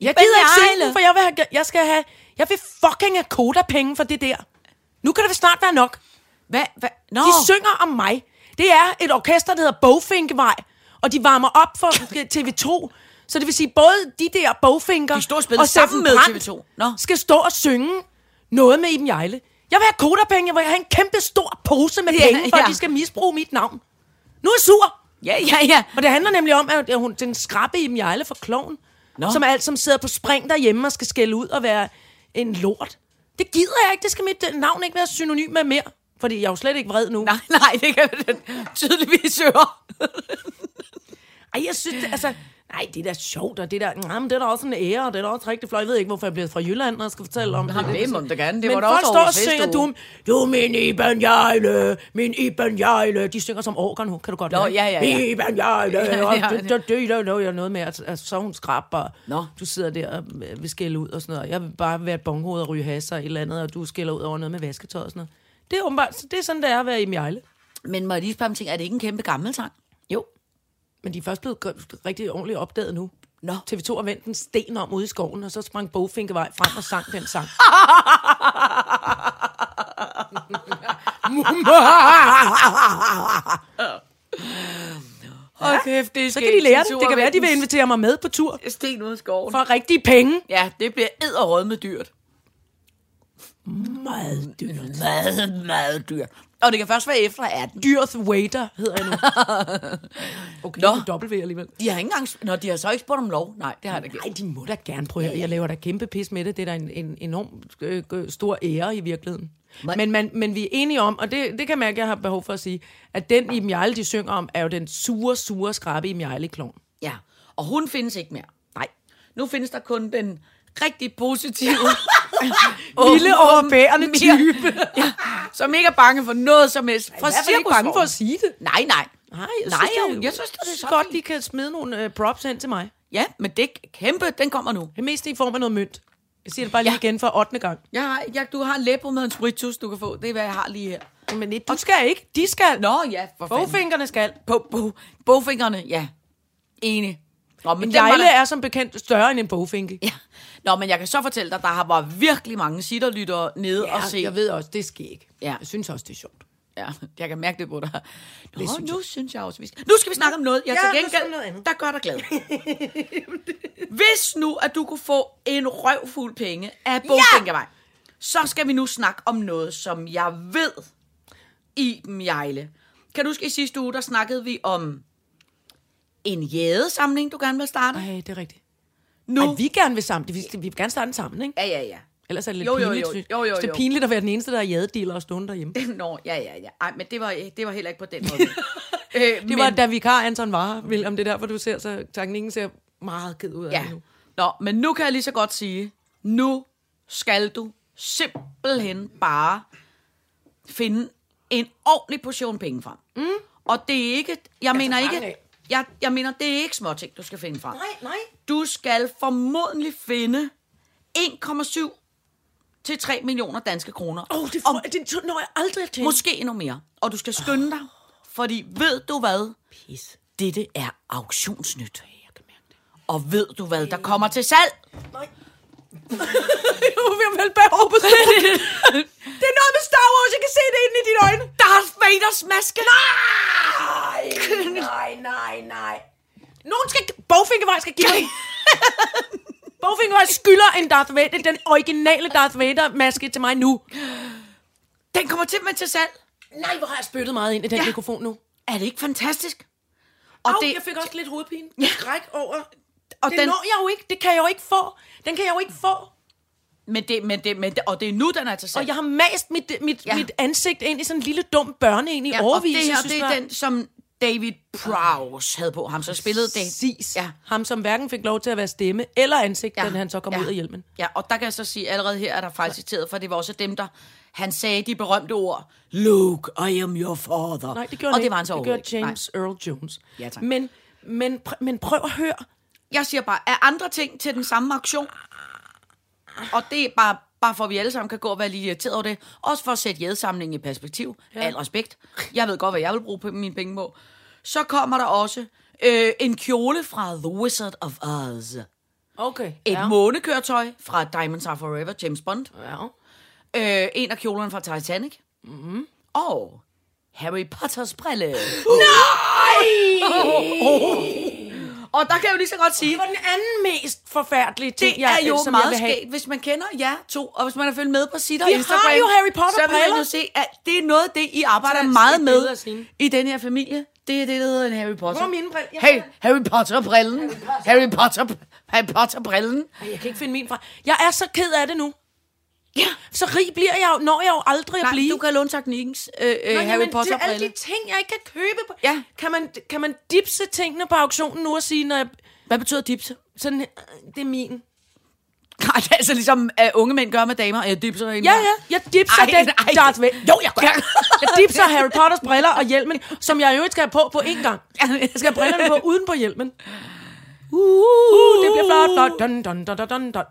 Jeg gider ikke den, for jeg, vil have, jeg skal have... Jeg vil fucking have kodapenge for det der. Nu kan det vel snart være nok. Hvad? hvad? Nå, De synger om mig. Det er et orkester, der hedder Bogfinkevej, og de varmer op for [laughs] TV2. Så det vil sige, både de der bogfinker De og sammen med Brandt TV2. Nå. skal stå og synge noget med Iben Jejle. Jeg vil have kodapenge, jeg vil have en kæmpe stor pose med Ja, penge, for ja. at de skal misbruge mit navn. Nu er jeg sur. Ja, ja, ja. Og det handler nemlig om, at hun, den skrabbe Iben Jejle for kloven, Nå. som alt som sidder på spring derhjemme og skal skælde ud og være en lort. Det gider jeg ikke. Det skal mit navn ikke være synonym med mere. Fordi jeg er jo slet ikke vred nu. Nej, nej, det kan da tydeligvis høre. Ej, jeg synes, det, altså... Nej, det er da sjovt, og det der, nej, men det er da også en ære, og det er da også rigtig flot. Jeg ved ikke, hvorfor jeg bliver fra Jylland, når jeg skal fortælle om Jamen, det må du gerne. Det men folk også står og synger, du, du min Iben Jejle, min Iben Jejle. De synger som orker nu, kan du godt Nå, ja, ja, ja. Iben Jejle, [laughs] Ja, og det, det, det, det, det, det, noget med, at, at så hun skrab, og Nå. du sidder der og øh, vil skælde ud og sådan noget. Jeg vil bare være et bonghoved og ryge hasser et eller andet, og du skælder ud over noget med vasketøj og sådan noget. Det er åbenbart, det er sådan, det er at være Iben Jejle. Men må jeg lige spørge om ting, er det ikke en kæmpe gammel sang? Men de er først blevet rigtig ordentligt opdaget nu. Nå. TV2 har vendt en sten om ude i skoven, og så sprang Bogfinkevej frem og sang den sang. Hold kæft, det er Så kan de lære det. Det kan være, de vil invitere mig med på tur Sten ud af skoven. for rigtige penge. Ja, det bliver æderrød med dyrt. Meget dyrt. Meget, meget dyrt. Og det kan først være efter 18. Dyrth Waiter hedder jeg nu. [laughs] Okay, Nå. Dobbelt V alligevel. De har ikke engang... Nå, de har så ikke spurgt om lov. Nej, det har jeg da Nej, de må da gerne prøve. Jeg laver da kæmpe pis med det. Det er da en, en enorm øh, stor ære i virkeligheden. Men- Men, men, men vi er enige om, og det, det kan mærke, at jeg har behov for at sige, at den Iben Jejle, de synger om, er jo den sure, sure skrabe Iben Jejle klovn. Ja, og hun findes ikke mere. Nej. Nu findes der kun den rigtig positive... [laughs] Lille overbærende type. [laughs] ja, som ikke er bange for noget som helst. Fra Jeg er ikke bange for at sige det. Nej, nej. Nej, jeg Nej, synes, det, jeg synes, det er så godt, de kan smide nogle uh, props hen til mig. Ja, men det er kæmpe, den kommer nu. Det mest i form af noget mønt. Jeg siger det bare lige Ja. igen for 8. gang. Jeg har, jeg, du har en med en spiritus, du kan få. Det er, hvad jeg har lige her. Men du skal ikke. De skal. Nå ja, for fanden. Bogfinkerne skal. På, på, bogfingrene, ja. Enig. Nå, men En jejle der- er som bekendt større end en bogfinke. Ja. Nå, men jeg kan så fortælle dig, der har var virkelig mange sitterlyttere nede og se. jeg ved også, det skal ikke. Ja. Jeg synes også, det er sjovt. Ja, jeg kan mærke det på dig. Nå, Det synes nu synes jeg også, vi skal... Nu skal vi snakke om noget, jeg Ja, til gengæld, noget andet. der gør dig glad. [laughs] Hvis nu, at du kunne få en røvfuld penge af Bogfinkevej, så skal vi nu snakke om noget, som jeg ved, Iben Jejle. Kan du huske, i sidste uge, der snakkede vi om en jædesamling, du gerne vil starte? Nej, det er rigtigt. Nu. Ej, vi gerne vil sammen. Vi, vi vil gerne starte sammen, ikke? Ja, ja, ja. Ellers er det lidt Jo, jo, pinligt. jo. Jo, jo, Det jo. er pinligt at være den eneste, der er jadedealer og stående derhjemme. [laughs] Nå, ja, ja, ja. Ej, men det var, det var heller ikke på den måde. [laughs] øh, Det var, da vikar Anton var her, William. Det er derfor, du ser så... Teknikken ser meget ked ud af Ja. det nu. Nå, men nu kan jeg lige så godt sige, nu skal du simpelthen bare finde en ordentlig portion penge frem. Mm. Og det er ikke, jeg mener mange ikke, af. Jeg, jeg mener, det er ikke småting, du skal finde frem. Nej, nej. Du skal formodentlig finde 1,7 til 3 millioner danske kroner. Åh, oh, det, får, det når jeg aldrig til. Måske endnu mere. Og du skal skynde dig, fordi ved du hvad? Pis. Dette er auktionsnyt. Jeg kan mærke det. Og ved du hvad, der kommer til salg? Nej. [laughs] Nu vil vel bære på stolen. [laughs] Det er noget med Star Wars. Jeg kan se det inde i dine øjne. Darth Vaders maske! Nej, nej, nej, nej. Nogen skal... Bogfinkervej skal give mig... [laughs] Bogfinkervej skylder en Darth Vader, den originale Darth Vader-maske til mig nu. Den kommer til med til salg. Nej, hvor har jeg spyttet meget ind i den Ja. mikrofon nu. Er det ikke fantastisk? Og Au, det, jeg fik også lidt hovedpine. Ja. Skræk over. og Det den, når jeg jo ikke. Det kan jeg jo ikke få. Den kan jeg jo ikke få. men det, men det, men det, og det er nu, den er til salg. Og jeg har mast mit, mit, Ja. mit ansigt ind i sådan en lille dum børne ind i ja, og overvis. det her, det er den, som David Prowse havde på. Ham så spillede det. Præcis. Ja. Ham, som hverken fik lov til at være stemme eller ansigt, ja. da han så kom ja. ud af hjelmen. Ja, og der kan jeg så sige, allerede her er der faktisk citeret, for det var også dem, der... Han sagde de berømte ord, Luke, I am your father. Nej, det gjorde og han det var han så det gjorde. James Earl Jones. Ja, tak. Men, men, pr- men prøv at høre. Nej. Jeg siger bare, er andre ting til den samme aktion? Og det er bare, bare for, at vi alle sammen kan gå og være lidt irriteret over det. Også for at sætte jædesamlingen i perspektiv. Ja. Al respekt. Jeg ved godt, hvad jeg vil bruge på mine penge på. Så kommer der også øh, en kjole fra The Wizard of Oz. Okay. Et ja. månekøretøj fra Diamonds Are Forever, James Bond. Ja. Øh, en af kjolerne fra Titanic. Mm-hmm. Og Harry Potters brille. [laughs] Og der kan jeg jo lige så godt sige, Det var den anden mest forfærdelige ting, det jeg, er jo som jeg meget skægt, hvis man kender jer to, og hvis man har følt med på sit og Vi har Instagram. jo Harry Potter så vil man briller. jo se, at det er noget af det, I arbejder meget med i den her familie. Det er det, der hedder en Harry Potter. Hvor er mine briller? Jeg Hey, Harry Potter-brillen. Harry Potter, Harry Potter-brillen. Ej, Jeg kan ikke finde min fra. Jeg er så ked af det nu. Ja. Så rig bliver jeg jo, når jeg jo aldrig at Nej, blive. du kan låne teknikkens øh, øh, Nå, Harry jamen, det er alle Potter-brille. de ting, jeg ikke kan købe. På. Ja. Kan, man, kan man dipse tingene på auktionen nu og sige, når jeg, Hvad betyder dipse? sådan, øh, det er min. [laughs] Nej, altså ligesom uh, unge mænd gør med damer. Jeg dipser hende. Ja, ja, jeg dipser Ej, den nej. Darth Vader. Jo, jeg gør. [laughs] Jeg dipser Harry Potters briller og hjelmen, som jeg jo ikke skal have på på én gang. Jeg skal have brillerne på uden på hjelmen. Uh, det bliver flot, flot. Dun, dun, dun, dun, dun.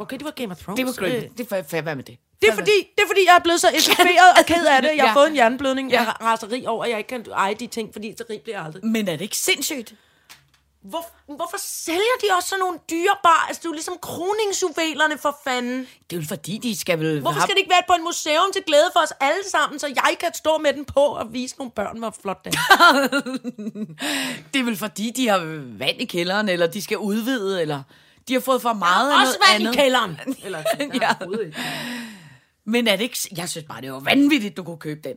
Okay, det var Game of Thrones. Det var Øh, great. Det er fair, hvad med det? Det er, fordi, det er fordi, jeg er blevet så [laughs] eskaperet og ked af det. Jeg har Ja. fået en hjerneblødning Ja. af raseri over, at jeg ikke kan eje de ting, fordi så rig bliver jeg aldrig. Men er det ikke sindssygt? Hvor, hvorfor sælger de også sådan nogle dyrebare? Altså, det er jo ligesom kroningsjuvelerne for fanden. Det er jo fordi, de skal vel... Hvorfor skal det ikke være på en museum til glæde for os alle sammen, så jeg kan stå med den på og vise nogle børn, hvor flot det er? [laughs] Det er vel fordi, de har vand i kælderen, eller de skal udvide, eller de har fået for meget af Også noget vand andet. i kælderen. [laughs] Eller, Ja. Men er det ikke... Jeg synes bare, det var vanvittigt, du kunne købe den.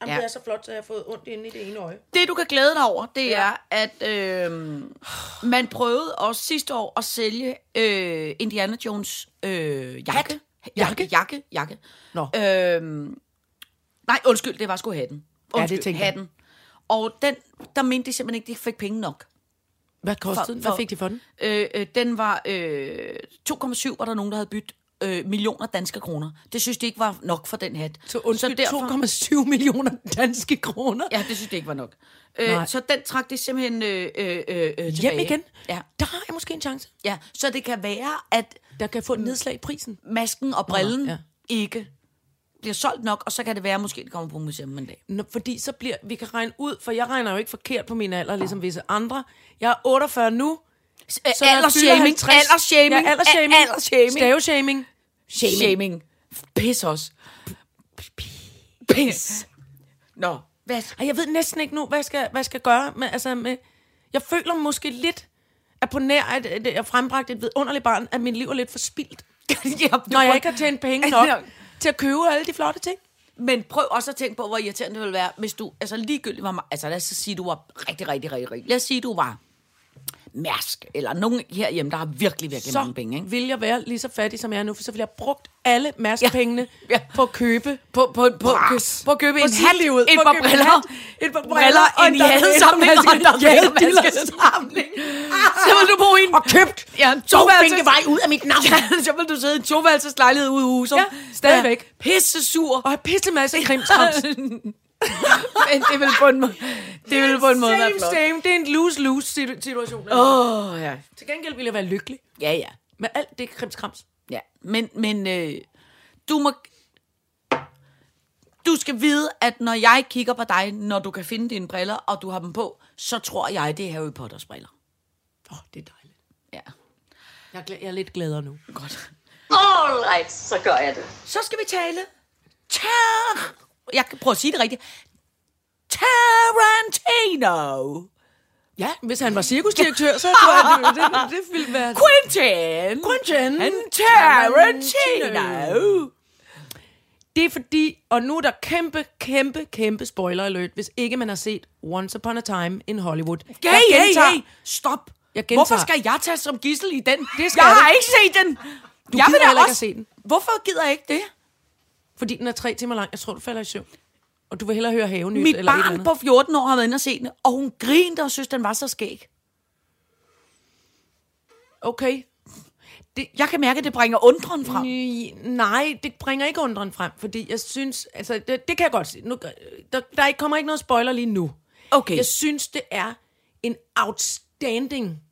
Jamen, Ja. det er så flot, så jeg har fået ondt inde i det ene øje. Det, du kan glæde dig over, det ja. er, at øh, man prøvede også sidste år at sælge øh, Indiana Jones øh, jakke. Hat? Jakke? Jakke, jakke. Nå. Øh, nej, undskyld, det var sgu hatten. Ja, det Undskyld, jeg. hatten. Og den, der mente de simpelthen ikke, de fik penge nok. Hvad kostede For- den? Hvad fik de for den? Øh, øh, den var øh, 2,7, var der nogen, der havde byttet øh, millioner danske kroner. Det synes de ikke var nok for den hat. Så undskyld, derfor- 2,7 [laughs] millioner danske kroner. Ja, det synes de ikke var nok. Øh, så den trak de simpelthen øh, øh, øh, tilbage. Hjem igen? Ja. Der har jeg måske en chance. ja, så det kan være, at Der kan få et nedslag i prisen. masken og brillen ja. ja. ikke bliver solgt nok, og så kan det være, at måske det kommer på museum en dag. Nå, fordi så bliver, vi kan regne ud, for jeg regner jo ikke forkert på min alder, ligesom visse andre. Jeg er 48 nu. Fylder Aldersshaming, 50 aldersshaming, Ja, aldersshaming. aldersshaming. Staveshaming. Shaming. Shaming. Pis også. Pis. [laughs] Nå, hvad? Ej, jeg ved næsten ikke nu, hvad jeg skal, hvad jeg skal gøre. Med, altså, med, jeg føler måske lidt, at på nær, at, at jeg frembragt et vidunderligt barn, at mit liv er lidt forspildt. [laughs] ja, Når jeg ikke har tjent penge nok til at købe alle de flotte ting. Men prøv også at tænke på, hvor irriterende det ville være, hvis du, altså ligegyldigt var, altså lad os sige, du var rigtig, rigtig, rigtig rig. Lad os sige, du var Mærsk, eller nogen herhjemme, der har virkelig, virkelig Så mange penge, ikke? vil jeg være lige så fattig, som jeg er nu, for så vil jeg have brugt alle mærskepengene Ja. ja. på at købe På, på, på, Bras. på at købe På en hat, Silliud. et par briller, et par briller en jadesamling og en Vader- Vader-maskesamling. Så vil du bo i en... og købt Ja, en to toværelses- vej ud af mit navn. Ja, så vil du sidde i en toværelseslejlighed ude i huset. Ja, stadigvæk. Pisse sur. Og have pisse masse krimskrams. [laughs] [laughs] Men det vil på en måde, det vil på en måde være same, flot. same. Det er en lose-lose situ- situation. Åh, oh, ja. Til gengæld vil jeg være lykkelig Ja, ja. med alt det krimskrams. Ja, men, men øh, du må... Du skal vide, at når jeg kigger på dig, når du kan finde dine briller, og du har dem på, så tror jeg, det er Harry Potters briller. Åh, oh, det er dejligt. Ja, Jeg er, glæ- jeg er lidt gladere nu. godt. All right, så gør jeg det. Så skal vi tale... Tar... Jeg kan prøve at sige det rigtigt. Tarantino. Ja, hvis han var cirkusdirektør, så [laughs] tror jeg, det, det, det ville være... Quentin. Quentin Tarantino. Det er fordi, og nu er der kæmpe, kæmpe, kæmpe spoiler alert, hvis ikke man har set Once Upon a Time in Hollywood. Hey, Jeg hey, gentager- hey, stop. Jeg gentager- Hvorfor skal jeg tage som gissel i den? Det skal jeg har du. ikke set den. Du jeg gider vil heller ikke også... at se den. Hvorfor gider jeg ikke det? Fordi den er tre timer lang. Jeg tror, du falder i søvn. Og du vil hellere høre havenyt Mit eller et eller barn andet. på 14 år har været inde og set den, og hun grinte og synes, den var så skæg. Okay. Jeg kan mærke, at det bringer undren frem. Nej, det bringer ikke undren frem, fordi jeg synes, altså det, det kan jeg godt sige. Nu, der, der kommer ikke noget spoiler lige nu. Okay. Jeg synes, det er en outstanding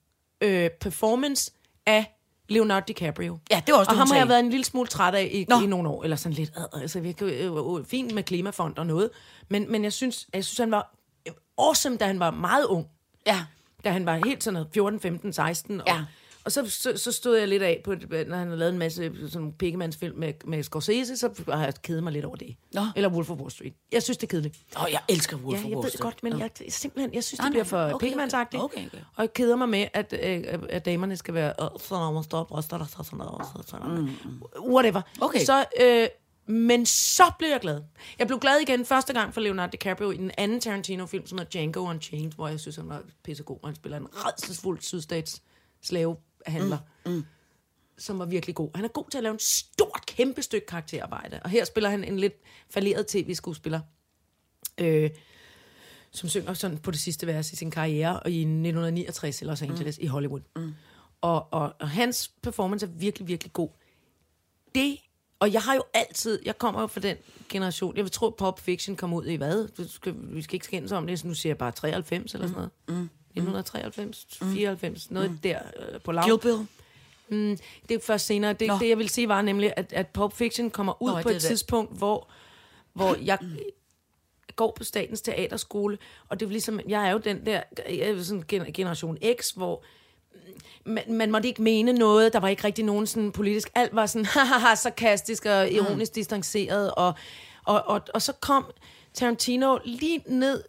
øh, performance af Leonardo DiCaprio. Ja, det var også Og det, ham har jeg været en lille smule træt af i, Nå. i nogle år, eller sådan lidt, øh, altså virkelig øh, øh, fint med klimafond og noget, men, men jeg synes, jeg synes, han var awesome, da han var meget ung. Ja. Da han var helt sådan noget 14, 15, 16. Og, Ja. og så, så, så stod jeg lidt af, på, når han har lavet en masse sådan pikkemandsfilm med, med Scorsese, så har jeg kedet mig lidt over det. Nå. Eller Wolf of Wall Street. Jeg synes, det er kedeligt. Åh, oh, jeg elsker Wolf Ja, of jeg Wall ved Street. det godt, men jeg, simpelthen, jeg synes, Nej, det bliver for okay, pikkemandsagtigt. okay, okay. Og jeg keder mig med, at, øh, at damerne skal være, sådan noget, stå op, ryster der, sådan så- sådan noget. Whatever. Mm, Okay. Så, øh, men så blev jeg glad. Jeg blev glad igen første gang for Leonardo DiCaprio i den anden Tarantino-film, som hedder Django Unchained, hvor jeg synes, han var pissegod, og han spiller en redselsfuld sydstats slavehandler. Mm. Mm som var virkelig god. Han er god til at lave en stort, kæmpe stykke karakterarbejde. Og her spiller han en lidt falderet tv-skuespiller, øh, som synger sådan på det sidste vers i sin karriere, og i 1969 i Los Angeles, mm. i Hollywood. Mm. Og, og, og hans performance er virkelig, virkelig god. Det, og jeg har jo altid, jeg kommer jo fra den generation, jeg vil tro, Pop Fiction kom ud i hvad? Du skal, vi skal ikke skændes om det, så nu siger jeg bare 93 eller sådan noget. Mm. 1993, 94, noget mm. der øh, på lav. Kill Bill. Det er først senere. Det, Nå. det jeg vil sige var nemlig, at, at Pulp Fiction kommer ud Nå, på et det. tidspunkt, hvor, hvor [clears throat] jeg går på Statens Teaterskole, og det er ligesom, jeg er jo den der jeg er sådan gen- generation X, hvor man, man måtte ikke mene noget, der var ikke rigtig nogen sådan politisk, alt var sådan [laughs] hahaha, sarkastisk og ironisk mm. distanceret, og, og, og, og så kom Tarantino lige ned,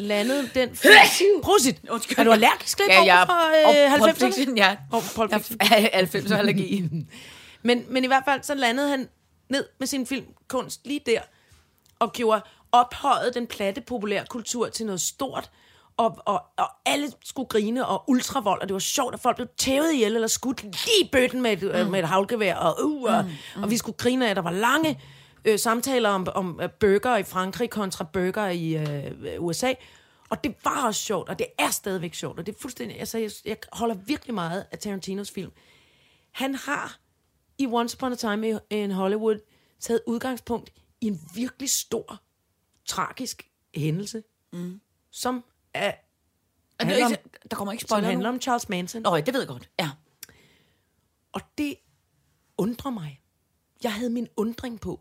landede den. [laughs] Prosit! Er du allergisk lidt Ja, jeg fra og øh, Pulp 90'erne? Fiction, ja. Og Pulp Fiction. Jeg er 90'er allergi. Men, men i hvert fald, så landede han ned med sin filmkunst lige der, og gjorde ophøjet den platte populærkultur til noget stort, og, og, og alle skulle grine, og ultravold, og det var sjovt, at folk blev tævet ihjel, eller skudt lige i bøtten med et, mm. med et havlgevær, og, uh, og, mm. og vi skulle grine af, at der var lange øh, samtaler om, om øh, burger i Frankrig kontra burger i øh, USA, og det var også sjovt, og det er stadigvæk sjovt, og det er fuldstændig, altså jeg, jeg holder virkelig meget af Tarantinos film. Han har i Once Upon a Time in Hollywood taget udgangspunkt i en virkelig stor, tragisk hændelse, mm. som, er, Og handler om, Der kommer ikke som spoiler handler nu. om Charles Manson. Nå, det ved jeg godt. Ja. Og det undrer mig. Jeg havde min undring på.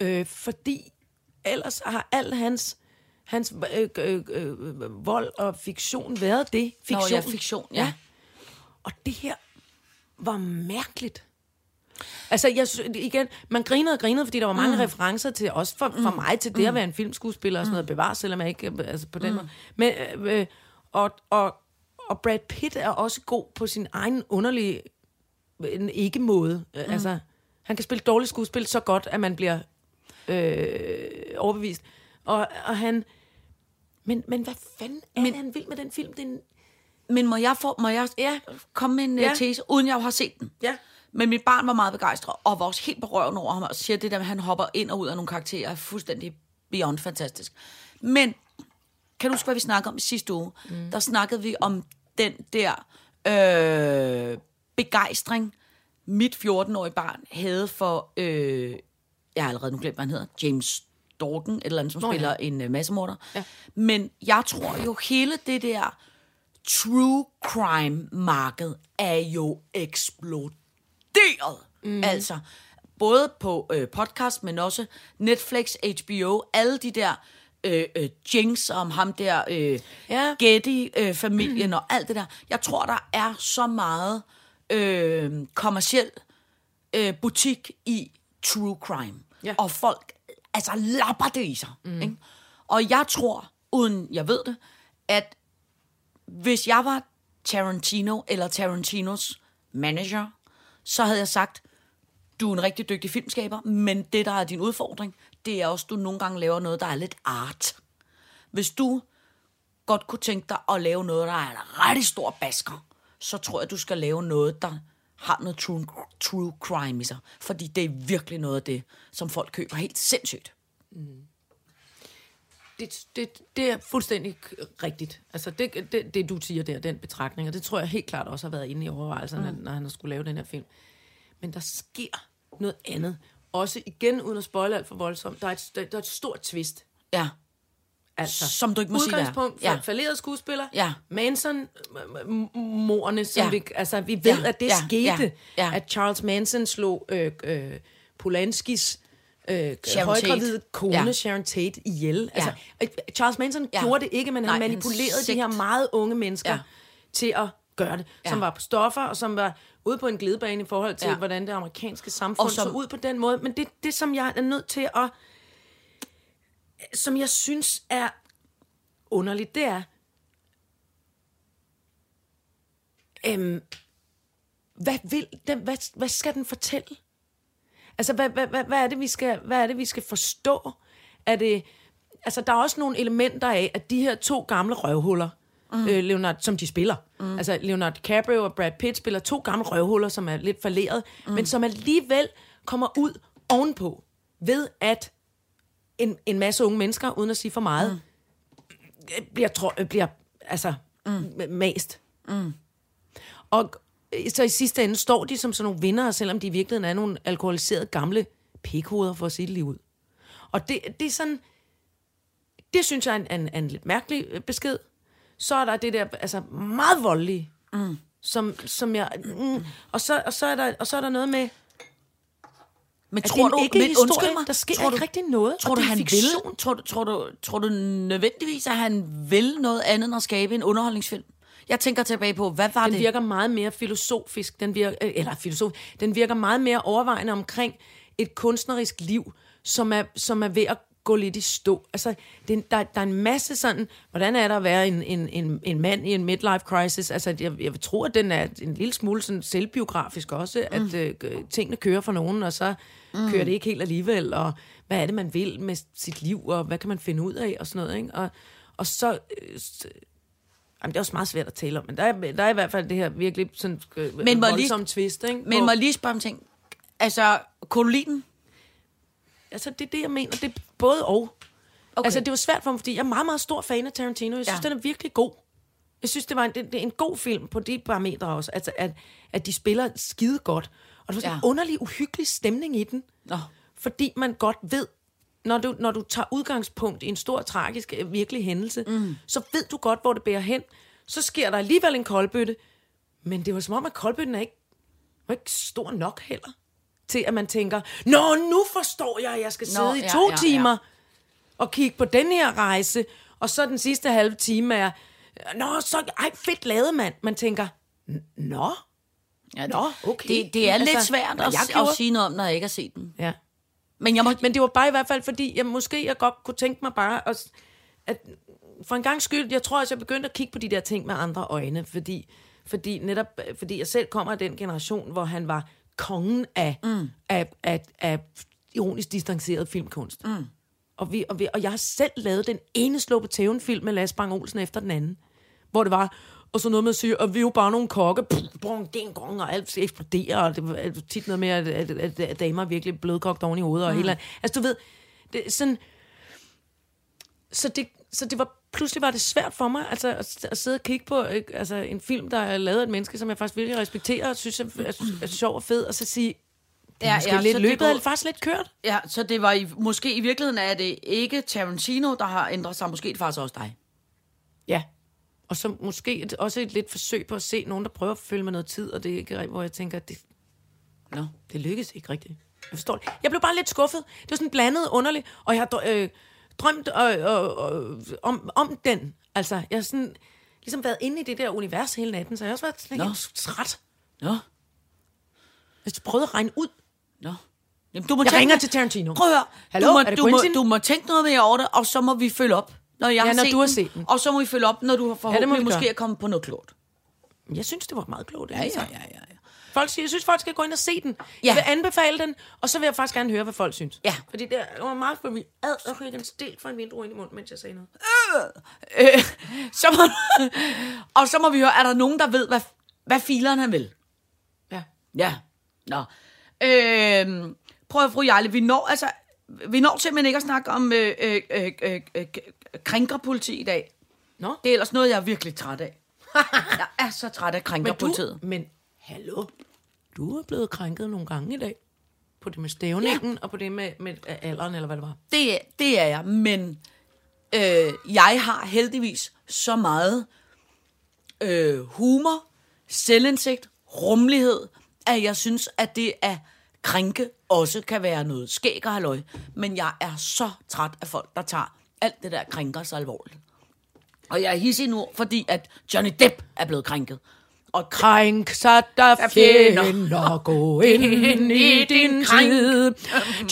Øh, fordi ellers har al hans, hans øh, øh, øh, vold og fiktion været det. Fiktion. Nå, ja, fiktion, ja. Og det her var mærkeligt. Altså, jeg, igen, man grinede og grinede, fordi der var mange mm. referencer til, også for, for mig, til det at være en filmskuespiller og sådan noget, bevares, selvom jeg ikke, øh, altså på den måde. Men, øh, øh, og, og, og Brad Pitt er også god på sin egen underlige, en ikke-måde. Mm. Altså, han kan spille dårligt skuespil så godt, at man bliver øh, overbevist. Og, og han... Men, men hvad fanden er men, det, han vil med den film? Det er en, Men må jeg, få, må jeg Ja. komme med en Ja. ja. tese, uden jeg har set den? Ja. Men mit barn var meget begejstret, og var også helt røven over ham, og siger det der med, at han hopper ind og ud af nogle karakterer, er fuldstændig beyond fantastisk. Men, kan du huske, hvad vi snakkede om i sidste uge? Mm. Der snakkede vi om den der øh, begejstring, mit 14-årige barn havde for, øh, jeg har allerede nu glemt, hvad han hedder, James Dorgan, et eller andet, som Nå, oh, ja. spiller en øh, massemorder. Ja. Men jeg tror jo, hele det der true crime-marked er jo eksploderet. Mm. Altså, både på øh, podcast, men også Netflix, HBO, alle de der øh, øh, jinx om ham der, øh, Ja. Getty-familien øh, og alt det der. Jeg tror, der er så meget øh, kommersiel øh, butik i true crime. Ja. Og folk altså lapper det i sig. Mm. Ikke? Og jeg tror, uden jeg ved det, at hvis jeg var Tarantino eller Tarantinos manager, så havde jeg sagt, du er en rigtig dygtig filmskaber, men det, der er din udfordring, det er også, at du nogle gange laver noget, der er lidt art. Hvis du godt kunne tænke dig at lave noget, der er en rigtig stor basker, så tror jeg, du skal lave noget, der har noget true, true crime i sig. Fordi det er virkelig noget af det, som folk køber helt sindssygt. det, det, det er fuldstændig rigtigt. Altså det, det, det, du siger der, den betragtning, og det tror jeg helt klart også har været inde i overvejelserne, mm. når han har skulle lave den her film. Men der sker noget andet. Også igen, uden at spoile alt for voldsomt, der er et, der, der er et stort twist. Ja. Altså, Som du ikke må sige. Udgangspunkt for Ja. falderede skuespiller. Ja. Manson-morerne, som Ja. vi, altså, vi ved, Ja, at det ja, skete. ja, ja. At Charles Manson slog øh, øh, Polanskis øh, højgravide kone, Ja. Sharon Tate, ihjel. Altså, øh, Charles Manson Ja. gjorde det ikke, men Nej, han han manipulerede de sigt. her meget unge mennesker Ja. til at gøre det. Som Ja. var på stoffer, og som var ude på en glidebane i forhold til, Ja. ja. hvordan det amerikanske samfund Og som- så ud på den måde. Men det, det, som jeg er nødt til at... Som jeg synes er underligt, det er... Øhm, hvad, vil den, hvad, hvad skal den fortælle? Altså, hvad, hvad, hvad, hvad, er det, vi skal, hvad er det, vi skal forstå? Er det, altså, der er også nogle elementer af, at de her to gamle røvhuller, mm. øh, Leonard, som de spiller, mm. altså Leonardo DiCaprio og Brad Pitt spiller to gamle røvhuller, som er lidt forleret, mm. men som alligevel kommer ud ovenpå, ved at en, en masse unge mennesker, uden at sige for meget, mm. bliver, tro, bliver altså, mm. mast. Mm. Og øh, så i sidste ende står de som sådan nogle vinder, selvom de i virkeligheden er nogle alkoholiserede gamle pikhoveder, for at sige det lige ud. Og det, det er sådan, det synes jeg er en, en, en lidt mærkelig øh, besked. Så er der det der, altså meget voldelige, mm. som, som jeg, mm, og, så, og, så er der, og så er der noget med, Men at tror er du, ikke men historie, undskyld mig, der sker tror ikke du, rigtig noget, Tror du, er han fiktion. vil? Tror, tror, du, tror du nødvendigvis, at han vil noget andet end at skabe en underholdningsfilm? Jeg tænker tilbage på, hvad var Den det? virker meget mere filosofisk, den virker, øh, eller filosof, den virker meget mere overvejende omkring et kunstnerisk liv, som er, som er ved at gå lidt i stå. Altså, det, der, der er en masse sådan, hvordan er der at være en, en, en, en mand i en midlife crisis? Altså, jeg, jeg vil tro, at den er en lille smule sådan selvbiografisk også, mm. at øh, tingene kører for nogen, og så mm. kører det ikke helt alligevel, og hvad er det, man vil med sit liv, og hvad kan man finde ud af, og sådan noget, ikke? Og, og så... Øh, Jamen, det er også meget svært at tale om, men der er, der er i hvert fald det her virkelig sådan øh, Men jeg lige- twist, ikke? Men må lige spørge om ting? Altså, kunne du lide den? Altså, det er det, jeg mener. Det er både og. Okay. Altså, det var svært for mig, fordi jeg er meget, meget stor fan af Tarantino. Jeg synes, Ja. ja. den er virkelig god. Jeg synes, det var en, det, det er en god film på de parametre også. Altså, at, at de spiller skide godt. Og der var sådan Ja. en underlig, uhyggelig stemning i den. Nå. Fordi man godt ved, når du, når du tager udgangspunkt i en stor, tragisk, øh, virkelig hændelse, mm. så ved du godt, hvor det bærer hen. Så sker der alligevel en koldbøtte. Men det var som om, at koldbøtten er ikke, var ikke stor nok heller. Til at man tænker, Nå, nu forstår jeg, at jeg skal Nå, sidde i ja, to ja, ja. timer og kigge på den her rejse. Og så den sidste halve time er, Nå, så ej, fedt lavet, mand. Man tænker, "N- Nå, Ja, Nå, okay. Det, det er Altså, lidt svært at, jeg at sige noget om, når jeg ikke har set den. ja. Men jeg må... Men det var bare i hvert fald, fordi jeg måske jeg godt kunne tænke mig bare, at, at for en gang skyld, jeg tror, at jeg begyndte at kigge på de der ting med andre øjne, fordi, fordi netop, fordi jeg selv kommer af den generation, hvor han var kongen af, mm. af, af, af ironisk distanceret filmkunst. Mm. Og, vi, og, vi, og jeg har selv lavet den ene slå på tæven film med Lasse Bang Olsen efter den anden, hvor det var, og så noget med at sige, at vi er jo bare nogle kokke, brung, ding, gong, og alt eksploderer, og det var tit noget med, at, at, at, at damer er virkelig blødkogt oven i hovedet, og mm. hele Altså, du ved, det er sådan... Så det, så det var pludselig var det svært for mig altså, at, at sidde og kigge på øh, altså, en film, der er lavet af et menneske, som jeg faktisk virkelig respekterer, og synes er, er, er [clears throat] sjov og fed, og så sige, det er Ja, måske ja, lidt løbet, går- er faktisk lidt kørt. Ja, så det var i, måske i virkeligheden er det ikke Tarantino, der har ændret sig. Måske det faktisk også dig. Ja. Og så måske også et lidt forsøg på at se nogen, der prøver at følge med noget tid, og det er ikke rigtigt, hvor jeg tænker, det, Nå. det lykkes ikke rigtigt. Jeg forstår det. Jeg blev bare lidt skuffet. Det var sådan blandet underligt, og jeg har øh, drømt øh, øh, øh, om, om den. Altså, jeg har sådan, ligesom været inde i det der univers hele natten, så jeg har også været sådan Nå. helt træt. Nå. Jeg prøvede at regne ud. Nå. Jamen, du må Jeg tænke- ringer til Tarantino. Prøv at høre. Hallo, du, må, er det du, må, du må tænke noget mere over det, og så må vi følge op. Når jeg Ja, har når set du har set den. Og så må vi følge op, når du har forhåbentlig vi måske er kommet på noget klogt. Jeg synes, det var meget klogt. Ja, ja, ja, ja. Folk siger, jeg synes, folk skal gå ind og se den. Ja. Jeg vil anbefale den, og så vil jeg faktisk gerne høre, hvad folk synes. Ja. Fordi det var meget for mig. Ad, jeg fik en stil fra en vindue ind i munden, mens jeg sagde noget. Øh, så må, [laughs] og så må vi høre, er der nogen, der ved, hvad, hvad fileren han vil? Ja. Ja. Nå. Øh, prøv at fru Jarle, vi når, altså, vi når simpelthen ikke at snakke om øh, øh, øh, øh, øh, krænkerpoliti i dag. Nå. Det er ellers noget, jeg er virkelig træt af. [laughs] jeg er så træt af Men du, krænkerpolitiet. men hallo, du er blevet krænket nogle gange i dag. På det med stævningen, ja. og på det med, med alderen, eller hvad det var. Det, det er jeg, men øh, jeg har heldigvis så meget øh, humor, selvindsigt, rummelighed, at jeg synes, at det er krænke også kan være noget skæg og halløj. Men jeg er så træt af folk, der tager alt det der krænker så alvorligt. Og jeg er hissig nu, fordi at Johnny Depp er blevet krænket. Og Krænk så der fjender. [laughs] gå ind i din tid.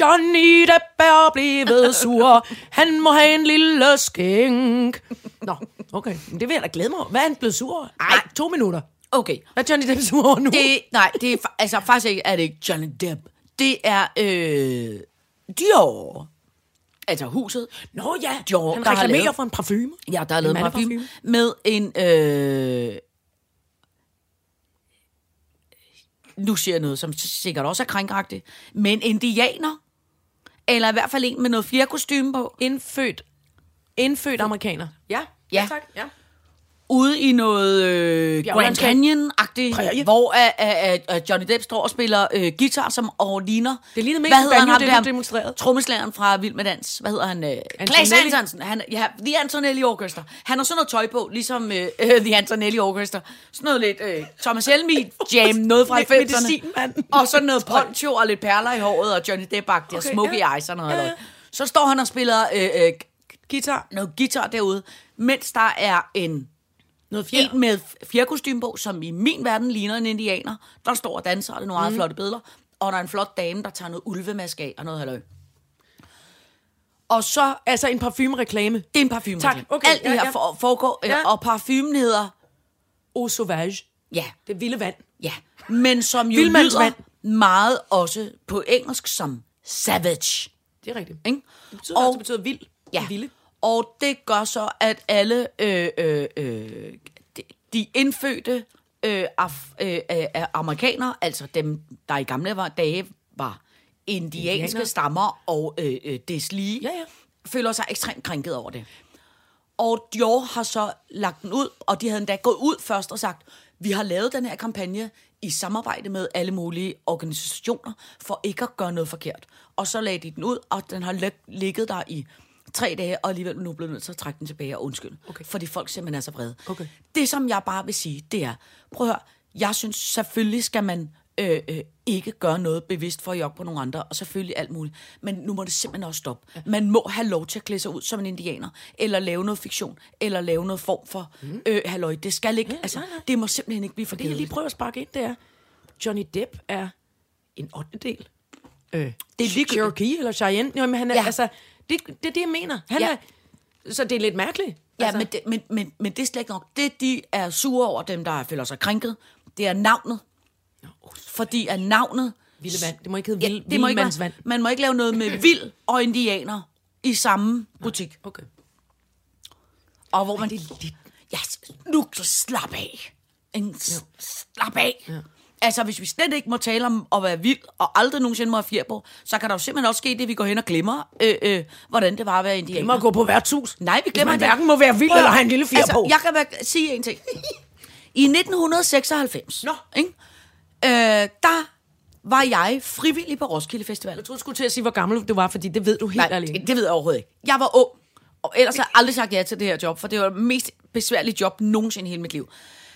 Johnny Depp er blevet sur, han må have en lille skænk. Nå, okay, Men det vil jeg da glæde mig over. Hvad er han blevet sur over? Ej, to minutter. okay, Hvad er Johnny Depp sur over nu? det, nej, det er, fa- altså faktisk ikke, er det ikke Johnny Depp. Det er øh, Dior. Altså huset. Nå ja, Dior, han der har reklamerer lavet- for en parfume. Ja, der er lavet en parfume mandeparfume. med en... Øh, nu siger jeg noget, som sikkert også er krænkagtigt, men indianer, eller i hvert fald en med noget flere kostume på, Indfødt, indfødt amerikaner. Ja, Ja. tak. Ja. Ude i noget øh, Grand. Canyon-agtigt, Prærie. hvor at, at, at Johnny Depp står og spiller øh, guitar, som og ligner... Det ligner mest Hvad hedder han, det demonstrerede. Trommeslageren fra Vild med Dans. Hvad hedder han? Øh, Claes Antonelli. Antonsen. Han, ja, The Antonelli Orchestra. Han har sådan noget tøj på, ligesom øh, øh, The Antonelli Orchestra. Sådan noget lidt øh, Thomas Helmi jam, [laughs] noget fra 90'erne. Medicinmand. Og sådan noget poncho og lidt perler i håret, og Johnny Depp-agtigt, og Okay, smoky ja. eyes og noget. Ja. Så står han og spiller øh, øh, Guitar. noget guitar derude, mens der er en Noget fjer. en med fjerkostyme på, som i min verden ligner en indianer, der står og danser, og det er nogle meget flotte billeder. Og der er en flot dame, der tager noget ulvemask af og noget halløj. Og så, Altså en parfumereklame. det er en parfume. Tak, okay, Alt det ja, her ja. for, foregår, ja. Og parfumen hedder, Eau sauvage. ja, Det vilde vand. ja, men som jo lyder meget også på engelsk som savage. Det er rigtigt. Ikke? Det betyder og, også, det betyder vild. Ja, Vilde. Og det gør så, at alle øh, øh, øh, de, indfødte øh, af, øh, øh, amerikanere, altså dem, der i gamle var, dage var indianske Indianer. stammer og øh, øh, deslige, Ja, ja. føler sig ekstremt krænket over det. Og Dior har så lagt den ud, og de havde endda gået ud først og sagt, vi har lavet den her kampagne i samarbejde med alle mulige organisationer, for ikke at gøre noget forkert. Og så lagde de den ud, og den har lig- ligget der i tre dage, og alligevel nu blevet nødt til at trække den tilbage og undskylde. Okay. Fordi folk simpelthen er så vrede. Okay. Det, som jeg bare vil sige, det er, prøv at høre, jeg synes selvfølgelig skal man øh, øh, ikke gøre noget bevidst for at jogge på nogle andre, og selvfølgelig alt muligt. Men nu må det simpelthen også stoppe. Ja. Man må have lov til at klæde sig ud som en indianer, eller lave noget fiktion, eller lave noget form for mm. øh, halløj. Det skal ikke, ja, altså, nej, nej. det må simpelthen ikke blive for Det jeg lige prøver at sparke ind, det er, Johnny Depp er en 8. del. Øh, det er ligegyldigt. Cherokee eller Cheyenne. Jamen, han er, ja. altså, det, det er det, jeg mener. Han Ja. ja. er, så det er lidt mærkeligt. Ja, altså, men, det, men, men, men det er slet ikke nok. Det, de er sure over, dem der føler sig krænket, det er navnet. Fordi at navnet... Vilde vand. Det må ikke hedde Ja, vild, det må ikke være, man må ikke lave noget med vild og indianer i samme butik. Okay. Og hvor man... det er lidt... Ja, nu så slap af. En slap af. Ja. Altså, hvis vi slet ikke må tale om at være vild, og aldrig nogensinde må have fjer på, så kan der jo simpelthen også ske det, at vi går hen og glemmer, øh, øh, hvordan det var at være indianer. Det må gå på værtshus. Nej, vi glemmer det. hverken må være vild Prøv at eller have en lille fjer altså, på. Jeg kan være, sige en ting. [laughs] I 1996, Nå. ikke? Øh, der var jeg frivillig på Roskilde Festival. Jeg troede, du skulle til at sige, hvor gammel du var, fordi det ved du helt Nej, alene. det, det ved jeg overhovedet ikke. Jeg var ung, og ellers har jeg aldrig sagt ja til det her job, for det var det mest besværlige job nogensinde i hele mit liv.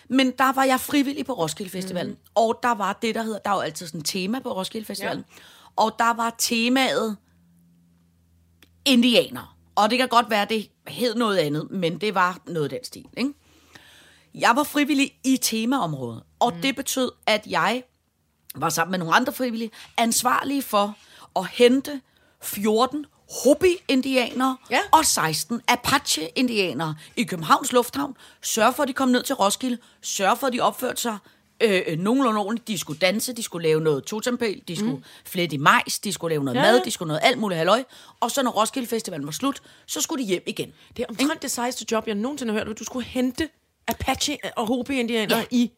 Men der var jeg frivillig på Roskilde Festivalen, mm. og der var det, der hedder, der er jo altid sådan et tema på Roskilde Festivalen, ja. og der var temaet indianer. Og det kan godt være, det hed noget andet, men det var noget af den stil. Ikke? Jeg var frivillig i temaområdet, og mm. det betød, at jeg var sammen med nogle andre frivillige, ansvarlige for at hente 14 Hopi-indianere Ja. og 16 Apache-indianere i Københavns Lufthavn. Sørg for, at de kom ned til Roskilde. Sørg for, at de opførte sig øh, øh, nogenlunde ordentligt. De skulle danse, de skulle lave noget totempæl, de skulle mm. flette i majs, de skulle lave noget Ja, mad, de skulle noget alt muligt halløj. Og så når Roskilde Festivalen var slut, så skulle de hjem igen. Det er omtrent det sejeste job, jeg nogensinde har hørt. at Du skulle hente Apache og Hopi-indianer Ja. ja. i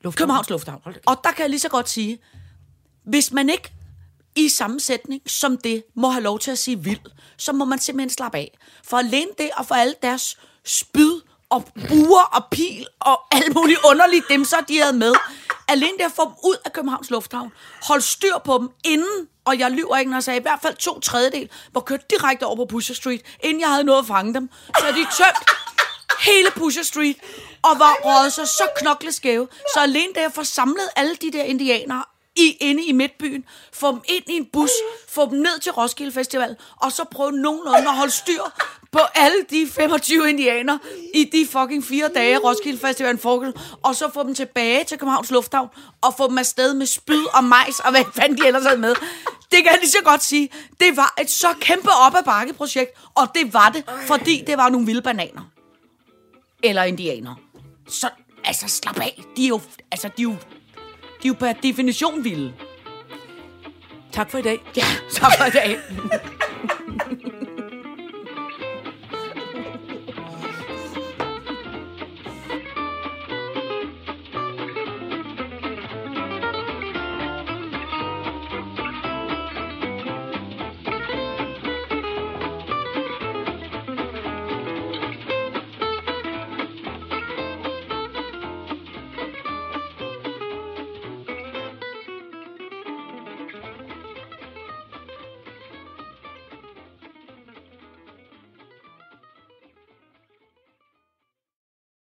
Lufthavn. Københavns Lufthavn. Og der kan jeg lige så godt sige, hvis man ikke i sammensætning som det må have lov til at sige vild, så må man simpelthen slappe af. For alene det og for alle deres spyd og buer og pil og alle mulige underlige dem, så de havde med. Alene det at få dem ud af Københavns Lufthavn. Hold styr på dem inden, og jeg lyver ikke, når jeg sagde, i hvert fald to tredjedel, var kørt direkte over på Pusher Street, inden jeg havde nået at fange dem. Så de tømt hele Pusher Street, og var røget så, så knokleskæve. Så alene det at få samlet alle de der indianere i, inde i midtbyen, få dem ind i en bus, få dem ned til Roskilde Festival, og så prøve nogenlunde at holde styr på alle de 25 indianer i de fucking fire dage, Roskilde Festival foregik, og så få dem tilbage til Københavns Lufthavn, og få dem afsted med spyd og majs, og hvad fanden de ellers havde med. Det kan jeg lige så godt sige. Det var et så kæmpe op ad bakke projekt, og det var det, fordi det var nogle vilde bananer. Eller indianer. Så, altså, slap af. De er jo, altså, de er jo, de er jo per definition vilde. Tak for i dag. Ja, tak for i dag. [laughs]